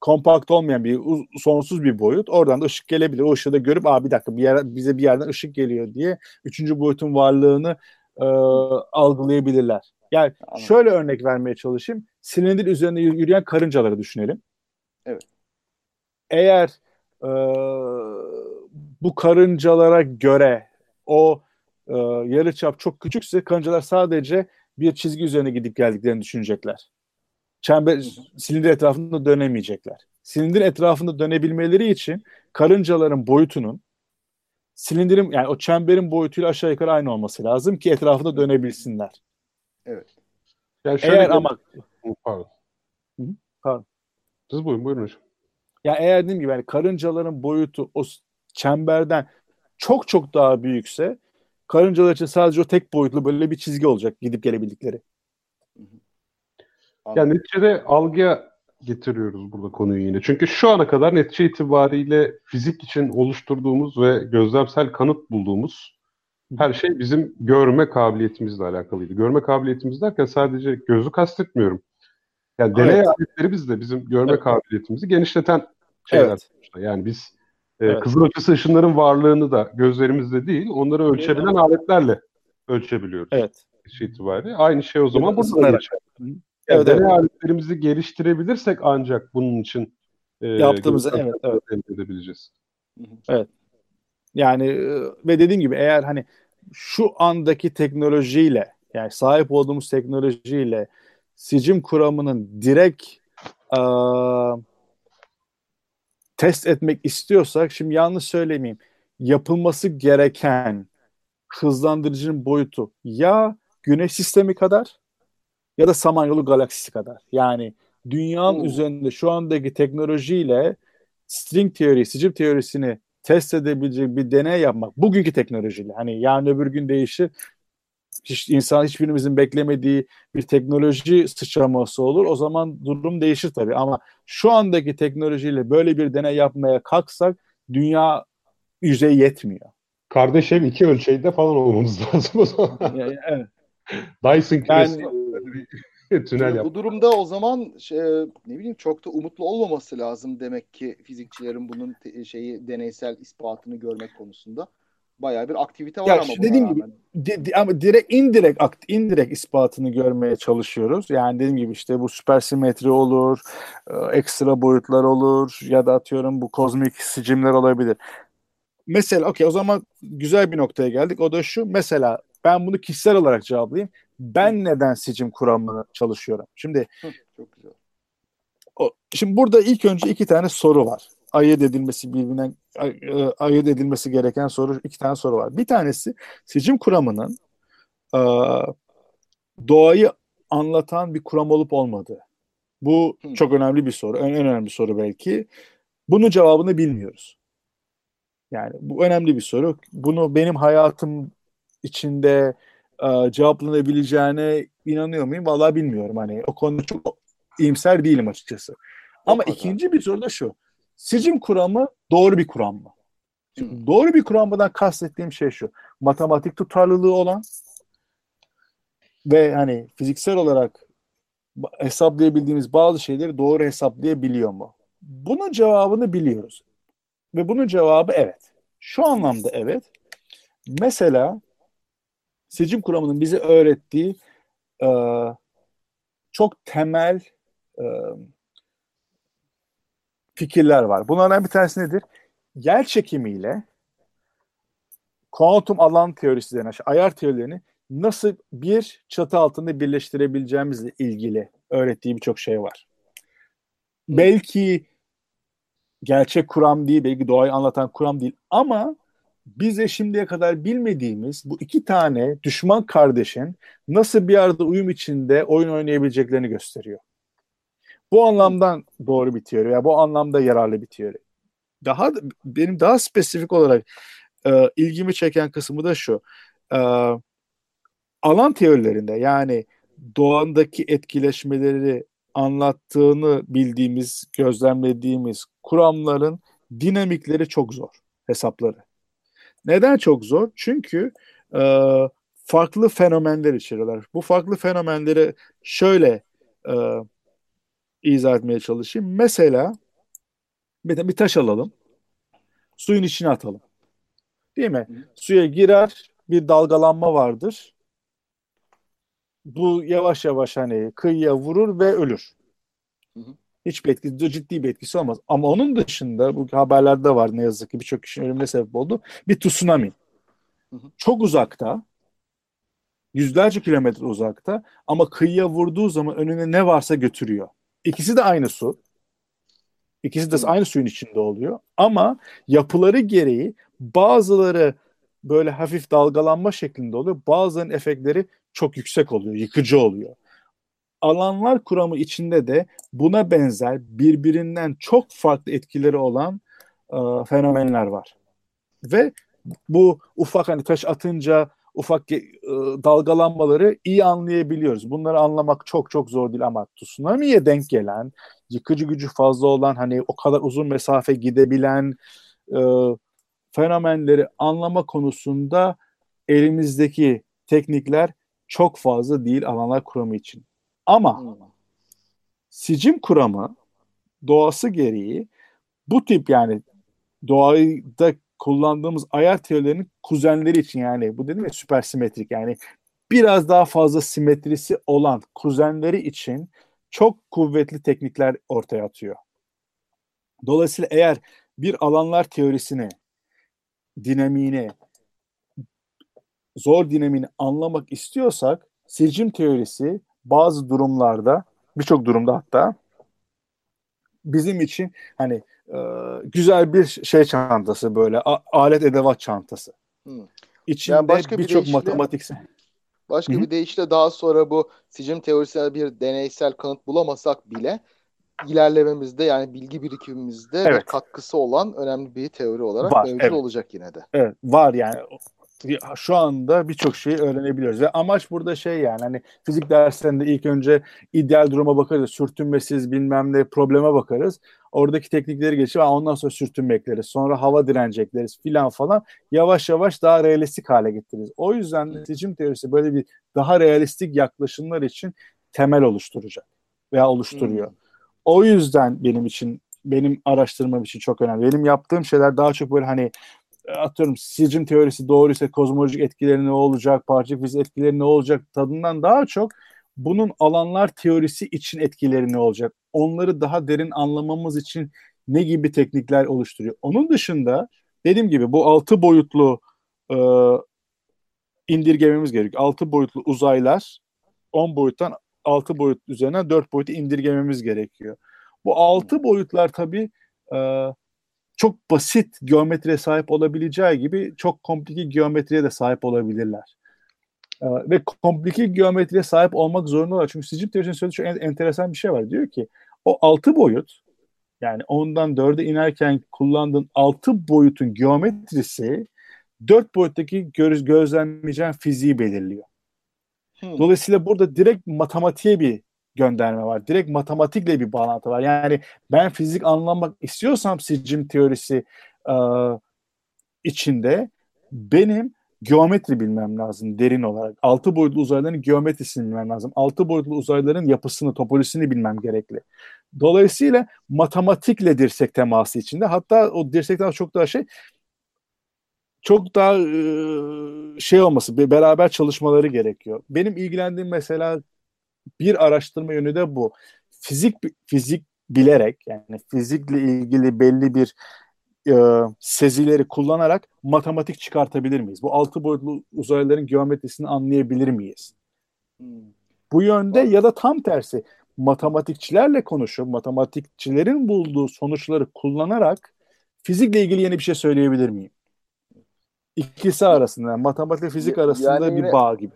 kompakt olmayan bir sonsuz bir boyut. Oradan da ışık gelebilir. O ışığı da görüp Aa, bir dakika bir yer, bize bir yerden ışık geliyor diye üçüncü boyutun varlığını e, algılayabilirler. Yani Anladım. şöyle örnek vermeye çalışayım. Silindir üzerinde yürüyen karıncaları düşünelim. Evet. Eğer e, bu karıncalara göre o e, yarıçap çok küçükse karıncalar sadece bir çizgi üzerine gidip geldiklerini düşünecekler. Çember silindir etrafında dönemeyecekler. Silindir etrafında dönebilmeleri için karıncaların boyutunun silindirin yani o çemberin boyutuyla aşağı yukarı aynı olması lazım ki etrafında dönebilsinler. Evet. Yani şöyle eğer ama pardon. Hı -hı. Pardon. Siz buyurun buyurun hocam. Ya eğer dediğim gibi yani karıncaların boyutu o çemberden çok çok daha büyükse karıncalar için sadece o tek boyutlu böyle bir çizgi olacak gidip gelebildikleri. Yani neticede algıya getiriyoruz burada konuyu yine. Çünkü şu ana kadar netice itibariyle fizik için oluşturduğumuz ve gözlemsel kanıt bulduğumuz her şey bizim görme kabiliyetimizle alakalıydı. Görme kabiliyetimiz derken sadece gözü kastetmiyorum. Yani deney evet. aletlerimiz de bizim görme evet. kabiliyetimizi genişleten şeyler. Evet. Yani biz e, evet. kızıl ötesi ışınların varlığını da gözlerimizle değil, onları ölçebilen evet. aletlerle ölçebiliyoruz. Evet. Şey itibariyle. Aynı şey o zaman evet, burada geçer. Evet, deney evet. aletlerimizi geliştirebilirsek ancak bunun için e, yaptığımızı evet, evet. elde edebileceğiz. Evet. Yani e, ve dediğim gibi eğer hani şu andaki teknolojiyle yani sahip olduğumuz teknolojiyle sicim kuramının direkt e, test etmek istiyorsak şimdi yanlış söylemeyeyim yapılması gereken hızlandırıcının boyutu ya güneş sistemi kadar ya da Samanyolu galaksisi kadar. Yani dünyanın hmm. üzerinde şu andaki teknolojiyle string teori, sicim teorisini test edebilecek bir deney yapmak bugünkü teknolojiyle hani yarın öbür gün değişir hiç, insan hiçbirimizin beklemediği bir teknoloji sıçraması olur. O zaman durum değişir tabii ama şu andaki teknolojiyle böyle bir deney yapmaya kalksak dünya yüzey yetmiyor. Kardeşim iki ölçeğinde falan olmamız lazım o zaman. Yani, evet. Dyson tünel yap. Bu durumda o zaman şey, ne bileyim çok da umutlu olmaması lazım demek ki fizikçilerin bunun te- şeyi deneysel ispatını görmek konusunda. Bayağı bir aktivite var ya ama dediğim gibi di, di, ama direkt indirekt akt, indirekt ispatını görmeye çalışıyoruz. Yani dediğim gibi işte bu süpersimetri olur, e, ekstra boyutlar olur ya da atıyorum bu kozmik sicimler olabilir. Mesela okey o zaman güzel bir noktaya geldik. O da şu. Mesela ben bunu kişisel olarak cevaplayayım. Ben neden sicim kuramını çalışıyorum? Şimdi çok güzel. O, şimdi burada ilk önce iki tane soru var. Ayırt edilmesi birbirinden e, ayırt edilmesi gereken soru iki tane soru var. Bir tanesi sicim kuramının e, doğayı anlatan bir kuram olup olmadığı. Bu Hı. çok önemli bir soru. En, en önemli soru belki. Bunun cevabını bilmiyoruz. Yani bu önemli bir soru. Bunu benim hayatım içinde e, cevaplanabileceğine inanıyor muyum? Vallahi bilmiyorum. Hani o konuda çok iyimser değilim açıkçası. Ama o ikinci bir soru da şu. Sicim kuramı doğru bir kuram mı? Şimdi doğru bir kuramdan kastettiğim şey şu. Matematik tutarlılığı olan ve hani fiziksel olarak hesaplayabildiğimiz bazı şeyleri doğru hesaplayabiliyor mu? Bunun cevabını biliyoruz. Ve bunun cevabı evet. Şu anlamda evet. Mesela seçim kuramının bize öğrettiği e, çok temel e, fikirler var. Bunlardan bir tanesi nedir? Yer çekimiyle kuantum alan teorisi denen ayar teorilerini nasıl bir çatı altında birleştirebileceğimizle ilgili öğrettiği birçok şey var. Belki gerçek kuram değil, belki doğayı anlatan kuram değil ama bize şimdiye kadar bilmediğimiz bu iki tane düşman kardeşin nasıl bir arada uyum içinde oyun oynayabileceklerini gösteriyor. Bu anlamdan doğru bir teori ya bu anlamda yararlı bir teori. Daha benim daha spesifik olarak e, ilgimi çeken kısmı da şu. E, alan teorilerinde yani doğandaki etkileşmeleri anlattığını bildiğimiz, gözlemlediğimiz kuramların dinamikleri çok zor hesapları. Neden çok zor? Çünkü e, farklı fenomenler içeriyorlar. Bu farklı fenomenleri şöyle e, izah etmeye çalışayım. Mesela bir, bir taş alalım. Suyun içine atalım. Değil mi? Suya girer, bir dalgalanma vardır. Bu yavaş yavaş hani kıyıya vurur ve ölür. Hiç bir etkisi, ciddi bir etkisi olmaz. Ama onun dışında bu haberlerde var ne yazık ki birçok kişinin ölümüne sebep oldu. Bir tsunami. Çok uzakta, yüzlerce kilometre uzakta ama kıyıya vurduğu zaman önüne ne varsa götürüyor. İkisi de aynı su. İkisi de aynı suyun içinde oluyor. Ama yapıları gereği bazıları böyle hafif dalgalanma şeklinde oluyor. Bazılarının efektleri çok yüksek oluyor, yıkıcı oluyor. Alanlar kuramı içinde de buna benzer birbirinden çok farklı etkileri olan e, fenomenler var. Ve bu ufak hani taş atınca ufak e, dalgalanmaları iyi anlayabiliyoruz. Bunları anlamak çok çok zor değil ama tsunami'ye denk gelen, yıkıcı gücü fazla olan, hani o kadar uzun mesafe gidebilen e, fenomenleri anlama konusunda elimizdeki teknikler çok fazla değil alanlar kuramı için. Ama sicim kuramı doğası gereği bu tip yani doğada kullandığımız ayar teorilerinin kuzenleri için yani bu dedim ya süpersimetrik yani biraz daha fazla simetrisi olan kuzenleri için çok kuvvetli teknikler ortaya atıyor. Dolayısıyla eğer bir alanlar teorisini, dinamiğini, zor dinamiğini anlamak istiyorsak sicim teorisi bazı durumlarda, birçok durumda hatta bizim için hani e, güzel bir şey çantası böyle a, alet edevat çantası. Hmm. İçinde yani birçok bir matematik Başka Hı-hı. bir deyişle daha sonra bu sicim teorisine bir deneysel kanıt bulamasak bile ilerlememizde yani bilgi birikimimizde evet. katkısı olan önemli bir teori olarak var, mevcut evet. olacak yine de. Evet, var yani şu anda birçok şeyi öğrenebiliyoruz ve amaç burada şey yani hani fizik derslerinde ilk önce ideal duruma bakarız, sürtünmesiz bilmem ne probleme bakarız. Oradaki teknikleri geçip ondan sonra sürtünme ekleriz. Sonra hava direnci ekleriz filan falan. Yavaş yavaş daha realistik hale getiririz. O yüzden de seçim teorisi böyle bir daha realistik yaklaşımlar için temel oluşturacak veya oluşturuyor. Hmm. O yüzden benim için benim araştırmam için çok önemli. Benim yaptığım şeyler daha çok böyle hani atıyorum sicim teorisi doğruysa kozmolojik etkileri ne olacak, parçacık fizik etkileri ne olacak tadından daha çok bunun alanlar teorisi için etkileri ne olacak? Onları daha derin anlamamız için ne gibi teknikler oluşturuyor? Onun dışında dediğim gibi bu altı boyutlu e, indirgememiz gerekiyor. Altı boyutlu uzaylar 10 boyuttan 6 boyut üzerine 4 boyutu indirgememiz gerekiyor. Bu altı boyutlar tabii e, çok basit geometriye sahip olabileceği gibi çok komplike geometriye de sahip olabilirler. Ee, ve komplike geometriye sahip olmak zorundalar. Çünkü sicim teorisinin söylediği çok en, enteresan bir şey var. Diyor ki o altı boyut yani ondan dörde inerken kullandığın altı boyutun geometrisi dört boyuttaki göz, gözlemleyeceğin fiziği belirliyor. Hmm. Dolayısıyla burada direkt matematiğe bir gönderme var. Direkt matematikle bir bağlantı var. Yani ben fizik anlamak istiyorsam sicim teorisi e, içinde benim geometri bilmem lazım derin olarak. Altı boyutlu uzayların geometrisini bilmem lazım. Altı boyutlu uzayların yapısını, topolojisini bilmem gerekli. Dolayısıyla matematikle dirsek teması içinde. Hatta o dirsekten çok daha şey çok daha e, şey olması, beraber çalışmaları gerekiyor. Benim ilgilendiğim mesela bir araştırma yönü de bu. Fizik fizik bilerek yani fizikle ilgili belli bir e, sezileri kullanarak matematik çıkartabilir miyiz? Bu altı boyutlu uzaylıların geometrisini anlayabilir miyiz? Hmm. Bu yönde ya da tam tersi matematikçilerle konuşup matematikçilerin bulduğu sonuçları kullanarak fizikle ilgili yeni bir şey söyleyebilir miyim? İkisi arasında matematik fizik arasında yani yine, bir bağ gibi.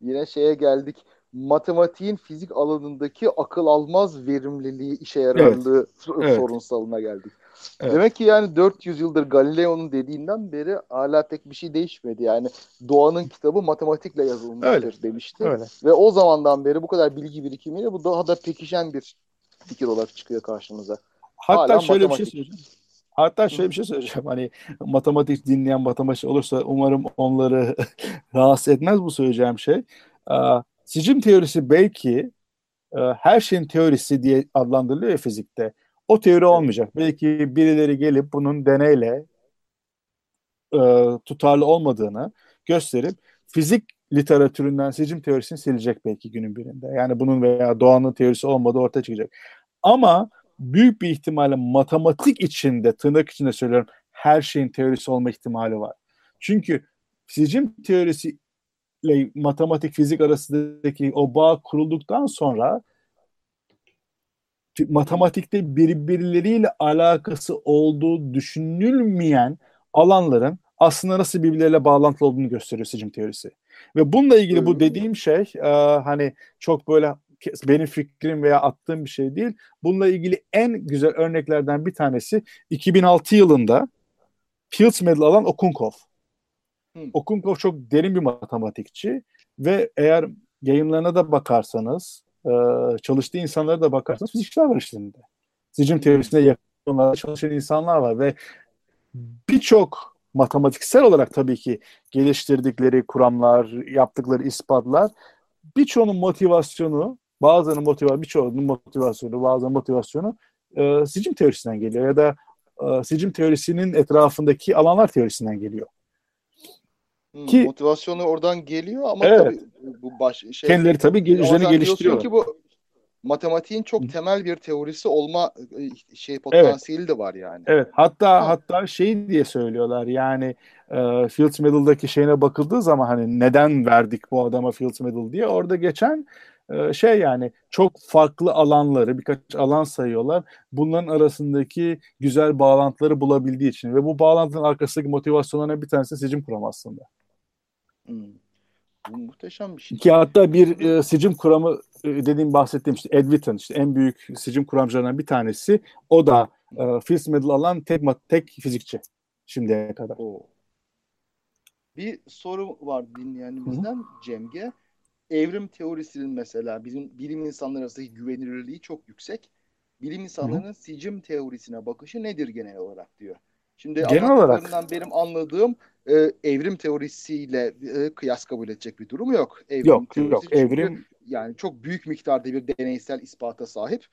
Yine şeye geldik matematiğin fizik alanındaki akıl almaz verimliliği, işe yararlığı evet. sorunsalına geldik. Evet. Demek ki yani 400 yıldır Galileo'nun dediğinden beri hala pek bir şey değişmedi. Yani doğanın kitabı matematikle yazılmıştır Öyle. demişti. Öyle. Ve o zamandan beri bu kadar bilgi birikimiyle bu daha da pekişen bir fikir olarak çıkıyor karşımıza. Hatta hala şöyle matematik. bir şey söyleyeceğim. Hatta şöyle bir şey söyleyeceğim. Hani matematik dinleyen matematik olursa umarım onları rahatsız etmez bu söyleyeceğim şey. Sicim teorisi belki her şeyin teorisi diye adlandırılıyor ya fizikte. O teori olmayacak. Belki birileri gelip bunun deneyle e, tutarlı olmadığını gösterip fizik literatüründen sicim teorisini silecek belki günün birinde. Yani bunun veya doğanın teorisi olmadığı ortaya çıkacak. Ama büyük bir ihtimalle matematik içinde, tırnak içinde söylüyorum, her şeyin teorisi olma ihtimali var. Çünkü sicim teorisi ile matematik fizik arasındaki o bağ kurulduktan sonra matematikte birbirleriyle alakası olduğu düşünülmeyen alanların aslında nasıl birbirleriyle bağlantılı olduğunu gösteriyor sicim teorisi. Ve bununla ilgili bu dediğim şey e, hani çok böyle benim fikrim veya attığım bir şey değil. Bununla ilgili en güzel örneklerden bir tanesi 2006 yılında Fields Medal alan Okunkov. Hmm. Okunkov çok derin bir matematikçi ve eğer yayınlarına da bakarsanız e, çalıştığı insanlara da bakarsanız fizikçiler var içinde. Sicim teorisine yakın çalışan insanlar var ve birçok matematiksel olarak tabii ki geliştirdikleri kuramlar, yaptıkları ispatlar birçoğunun motivasyonu, bazılarının motivasyonu, birçoğunun motivasyonu, bazılarının motivasyonu e, sicim teorisinden geliyor ya da e, sicim teorisinin etrafındaki alanlar teorisinden geliyor. Hmm, ki motivasyonu oradan geliyor ama evet. tabii bu baş şey kendileri tabii üzerine geliştiriyor. ki bu matematiğin çok temel bir teorisi olma e, şey potansiyeli evet. de var yani. Evet. Hatta ha. hatta şey diye söylüyorlar. Yani e, Fields Medal'daki şeyine bakıldığı zaman hani neden verdik bu adama Fields Medal diye orada geçen e, şey yani çok farklı alanları birkaç alan sayıyorlar. Bunların arasındaki güzel bağlantıları bulabildiği için ve bu bağlantının arkasındaki motivasyonlarına bir tanesi sicim kuram aslında. Hmm. Bu muhteşem bir şey. Ki hatta bir e, sicim kuramı e, dediğim bahsettiğim işte Ed Witten işte en büyük sicim kuramcılarından bir tanesi. O da e, Fields Medal alan tek tek fizikçi şimdiye kadar. Oo. Bir soru var dinleyenimizden Hı-hı. Cemge. Evrim teorisinin mesela bizim bilim insanları arasındaki güvenilirliği çok yüksek. Bilim insanlarının Hı-hı. sicim teorisine bakışı nedir genel olarak diyor. Şimdi genel olarak benim anladığım e, evrim teorisiyle e, kıyas kabul edecek bir durum yok. Evrim yok yok evrim yani çok büyük miktarda bir deneysel ispata sahip.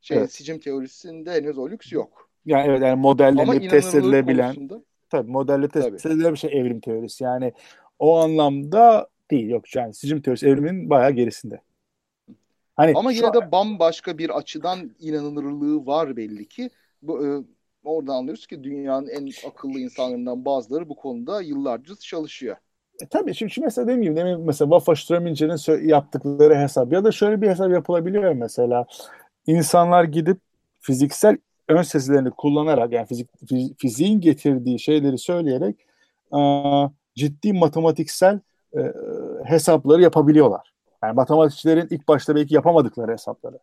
Şey evet. sicim teorisinde henüz o lüks yok. Yani evet yani modellenip test edilebilen konusunda, tabii modelle test edilebilen bir şey evrim teorisi. Yani o anlamda değil yok yani sicim teorisi evrimin bayağı gerisinde. Hani Ama yine de bambaşka bir açıdan inanılırlığı var belli ki. Bu, e, Oradan anlıyoruz ki dünyanın en akıllı insanlarından bazıları bu konuda yıllarca çalışıyor. E, tabii şimdi, mesela dediğim gibi demin mesela Wafa Ströminger'in yaptıkları hesap ya da şöyle bir hesap yapılabiliyor mesela. insanlar gidip fiziksel ön sezilerini kullanarak yani fizik, fiziğin getirdiği şeyleri söyleyerek a, ciddi matematiksel e, hesapları yapabiliyorlar. Yani matematikçilerin ilk başta belki yapamadıkları hesapları.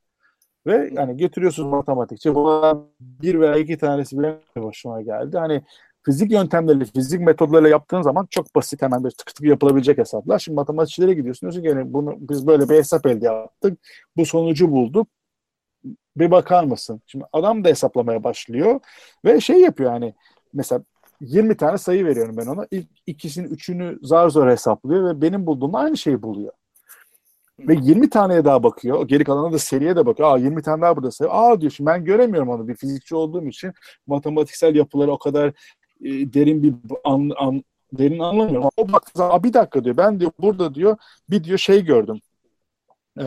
Ve yani getiriyorsunuz matematikçi. Bunlardan bir veya iki tanesi bile hoşuma geldi. Hani fizik yöntemleri, fizik metodlarıyla yaptığın zaman çok basit hemen bir tık tık yapılabilecek hesaplar. Şimdi matematikçilere gidiyorsun diyorsun ki yani bunu biz böyle bir hesap elde yaptık. Bu sonucu bulduk. Bir bakar mısın? Şimdi adam da hesaplamaya başlıyor ve şey yapıyor hani mesela 20 tane sayı veriyorum ben ona. İlk ikisini, üçünü zar zor hesaplıyor ve benim bulduğumla aynı şeyi buluyor. Ve 20 taneye daha bakıyor. Geri kalanına da seriye de bakıyor. Aa 20 tane daha burada sayıyor. Aa diyor şimdi ben göremiyorum onu bir fizikçi olduğum için matematiksel yapıları o kadar e, derin bir an, an, derin anlamıyorum. O baktığı zaman bir dakika diyor. Ben diyor burada diyor bir diyor şey gördüm. Ee,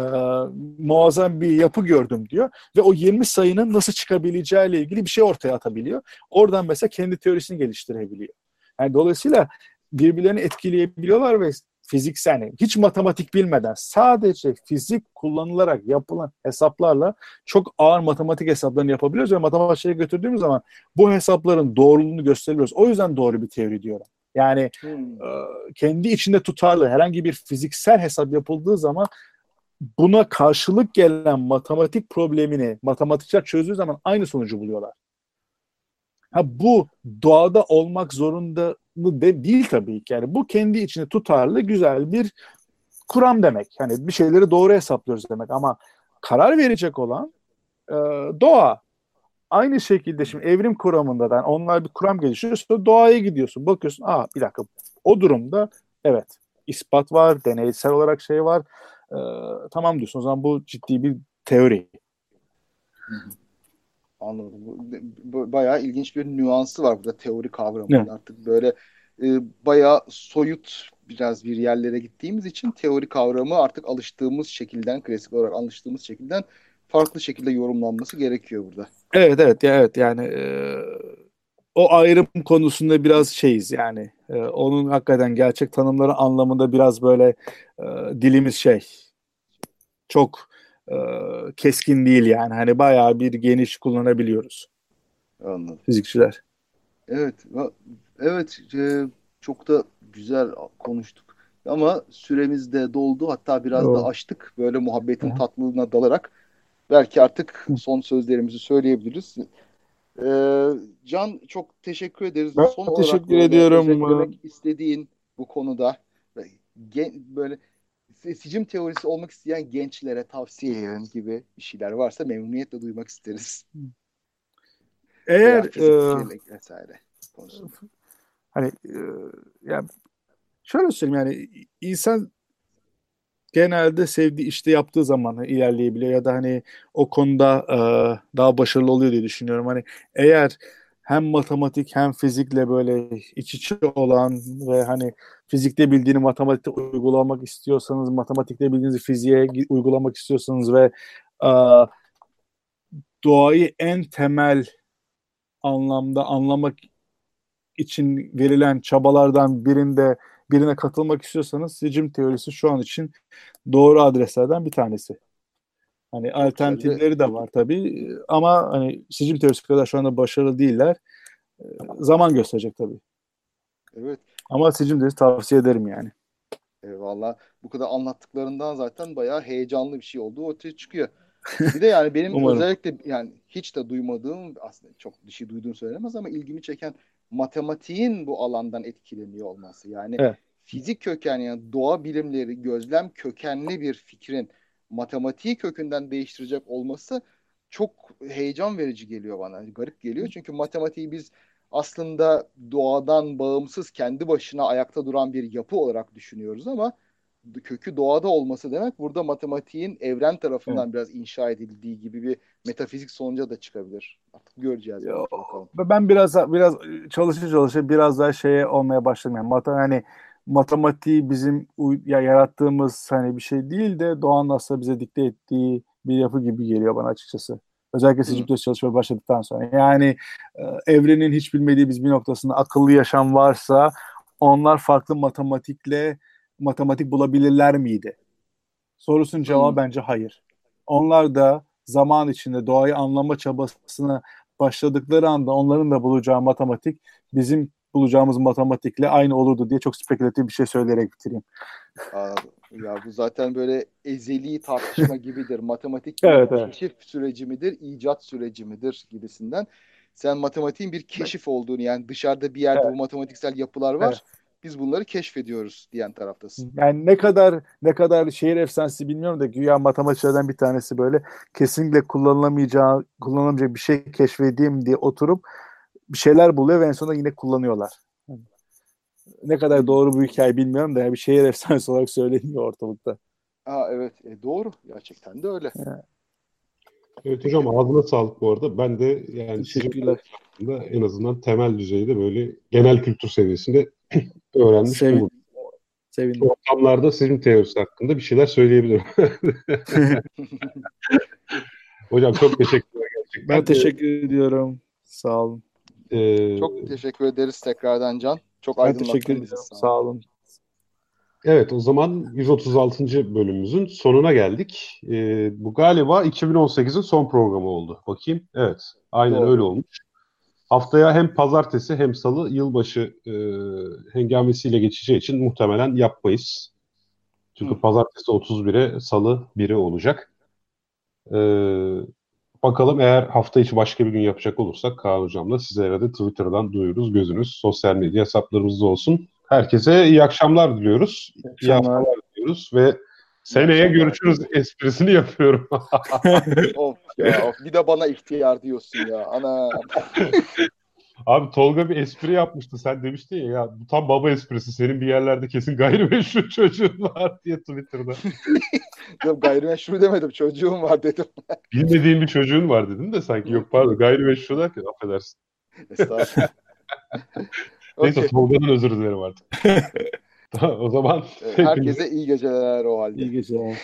muazzam bir yapı gördüm diyor ve o 20 sayının nasıl çıkabileceğiyle ilgili bir şey ortaya atabiliyor. Oradan mesela kendi teorisini geliştirebiliyor. Yani dolayısıyla birbirlerini etkileyebiliyorlar ve fiziksel yani hiç matematik bilmeden sadece fizik kullanılarak yapılan hesaplarla çok ağır matematik hesaplarını yapabiliyoruz ve matematiğe götürdüğümüz zaman bu hesapların doğruluğunu gösteriyoruz. O yüzden doğru bir teori diyorum. Yani hmm. e, kendi içinde tutarlı herhangi bir fiziksel hesap yapıldığı zaman buna karşılık gelen matematik problemini matematikçiler çözdüğü zaman aynı sonucu buluyorlar. Ha bu doğada olmak zorunda mı de değil tabii ki. Yani bu kendi içinde tutarlı güzel bir kuram demek. Hani bir şeyleri doğru hesaplıyoruz demek ama karar verecek olan e, doğa. Aynı şekilde şimdi evrim kuramında da onlar bir kuram geliştiriyor. Doğaya gidiyorsun. Bakıyorsun aa bir dakika o durumda evet ispat var, deneysel olarak şey var. E, tamam diyorsun o zaman bu ciddi bir teori. Anladım. Bayağı ilginç bir nüansı var burada teori kavramının evet. artık böyle e, bayağı soyut biraz bir yerlere gittiğimiz için teori kavramı artık alıştığımız şekilden klasik olarak alıştığımız şekilden farklı şekilde yorumlanması gerekiyor burada. Evet evet ya evet yani e, o ayrım konusunda biraz şeyiz yani e, onun hakikaten gerçek tanımları anlamında biraz böyle e, dilimiz şey çok e, keskin değil yani hani bayağı bir geniş kullanabiliyoruz. Anladım. Fizikçiler. Evet. Evet. E, çok da güzel konuştuk. Ama süremiz de doldu. Hatta biraz o. da açtık. Böyle muhabbetin Hı. tatlılığına dalarak belki artık son sözlerimizi söyleyebiliriz. Ee, Can çok teşekkür ederiz. Ben son teşekkür ediyorum. Özetlemek istediğin bu konuda böyle sicim teorisi olmak isteyen gençlere tavsiye ederim gibi bir şeyler varsa memnuniyetle duymak isteriz. Eğer e, vesaire konusunda. Hani e, yani şöyle söyleyeyim yani insan genelde sevdiği işte yaptığı zaman ilerleyebiliyor ya da hani o konuda e, daha başarılı oluyor diye düşünüyorum. Hani eğer hem matematik hem fizikle böyle iç içe olan ve hani fizikte bildiğini matematikte uygulamak istiyorsanız, matematikte bildiğinizi fiziğe uygulamak istiyorsanız ve e, doğayı en temel anlamda anlamak için verilen çabalardan birinde birine katılmak istiyorsanız sicim teorisi şu an için doğru adreslerden bir tanesi. Hani alternatifleri de var tabii ama hani sicim teorisi kadar şu anda başarılı değiller. Ee, zaman gösterecek tabii. Evet. Ama sicim teorisi tavsiye ederim yani. Eyvallah. Bu kadar anlattıklarından zaten bayağı heyecanlı bir şey olduğu ortaya çıkıyor. Bir de yani benim özellikle yani hiç de duymadığım aslında çok bir şey duyduğum söylenemez ama ilgimi çeken matematiğin bu alandan etkileniyor olması. Yani evet. fizik kökenli yani doğa bilimleri gözlem kökenli bir fikrin matematiği kökünden değiştirecek olması çok heyecan verici geliyor bana. Garip geliyor çünkü matematiği biz aslında doğadan bağımsız kendi başına ayakta duran bir yapı olarak düşünüyoruz ama kökü doğada olması demek burada matematiğin evren tarafından evet. biraz inşa edildiği gibi bir metafizik sonuca da çıkabilir. Artık göreceğiz. Yo, ben biraz biraz çalışır çalışır biraz daha şeye olmaya başladım. Yani mat hani matematiği bizim ya yarattığımız hani bir şey değil de doğanın aslında bize dikte ettiği bir yapı gibi geliyor bana açıkçası. Özellikle Sicip'te çalışmaya başladıktan sonra. Yani e, evrenin hiç bilmediği biz bir noktasında akıllı yaşam varsa onlar farklı matematikle matematik bulabilirler miydi? Sorusun cevabı bence hayır. Onlar da zaman içinde doğayı anlama çabasına başladıkları anda onların da bulacağı matematik bizim bulacağımız matematikle aynı olurdu diye çok spekülatif bir şey söyleyerek bitireyim. Anladım. Ya bu zaten böyle ezeli tartışma gibidir. Matematik evet, evet. keşif süreci midir, icat süreci midir gibisinden. Sen matematiğin bir keşif olduğunu yani dışarıda bir yerde evet. bu matematiksel yapılar var. Evet biz bunları keşfediyoruz diyen taraftasın. Yani ne kadar ne kadar şehir efsanesi bilmiyorum da güya matematikçilerden bir tanesi böyle kesinlikle kullanılamayacağı kullanılamayacak bir şey keşfedeyim diye oturup bir şeyler buluyor ve en sonunda yine kullanıyorlar. Ne kadar doğru bu hikaye bilmiyorum da yani bir şehir efsanesi olarak söyleniyor ortalıkta. Aa evet e, doğru gerçekten de öyle. Evet. Evet hocam ağzına sağlık bu arada. Ben de yani Teşekkürler. en azından temel düzeyde böyle genel kültür seviyesinde öğrenmiş Sevin. oldum. Sevindim. ortamlarda sizin teorisi hakkında bir şeyler söyleyebilirim. Hocam çok teşekkürler gerçekten. Ben teşekkür ediyorum. Sağ olun. Ee, çok teşekkür ederiz tekrardan Can. Çok ben teşekkür. Sağ, Sağ olun. Evet o zaman 136. bölümümüzün sonuna geldik. Ee, bu galiba 2018'in son programı oldu. Bakayım. Evet. Aynen Doğru. öyle olmuş. Haftaya hem pazartesi hem salı yılbaşı e, hengamesiyle geçeceği için muhtemelen yapmayız. Çünkü Hı. pazartesi 31'e salı 1'e olacak. Ee, bakalım eğer hafta içi başka bir gün yapacak olursak Kaan Hocam'la sizlere de Twitter'dan duyuruz. Gözünüz sosyal medya hesaplarımızda olsun. Herkese iyi akşamlar diliyoruz. İyi akşamlar. haftalar diliyoruz ve seneye görüşürüz esprisini yapıyorum. of ya of. Bir de bana ihtiyar diyorsun ya. Ana. Abi Tolga bir espri yapmıştı. Sen demiştin ya, ya bu tam baba esprisi. Senin bir yerlerde kesin gayrimeşru çocuğun var diye Twitter'da. Yok gayrimeşru demedim. Çocuğum var dedim. Bilmediğin bir çocuğun var dedin de sanki. Yok pardon gayrimeşru derken affedersin. Estağfurullah. Neyse Okey. Tolga'dan özür dilerim artık. Tamam, o zaman Herkese iyi geceler o halde. İyi geceler.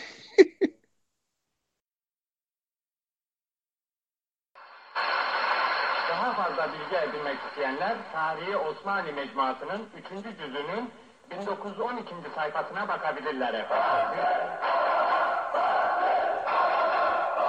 Daha fazla bilgi isteyenler Tarihi Osmanlı Mecmuası'nın 3. cüzünün 1912. sayfasına bakabilirler efendim.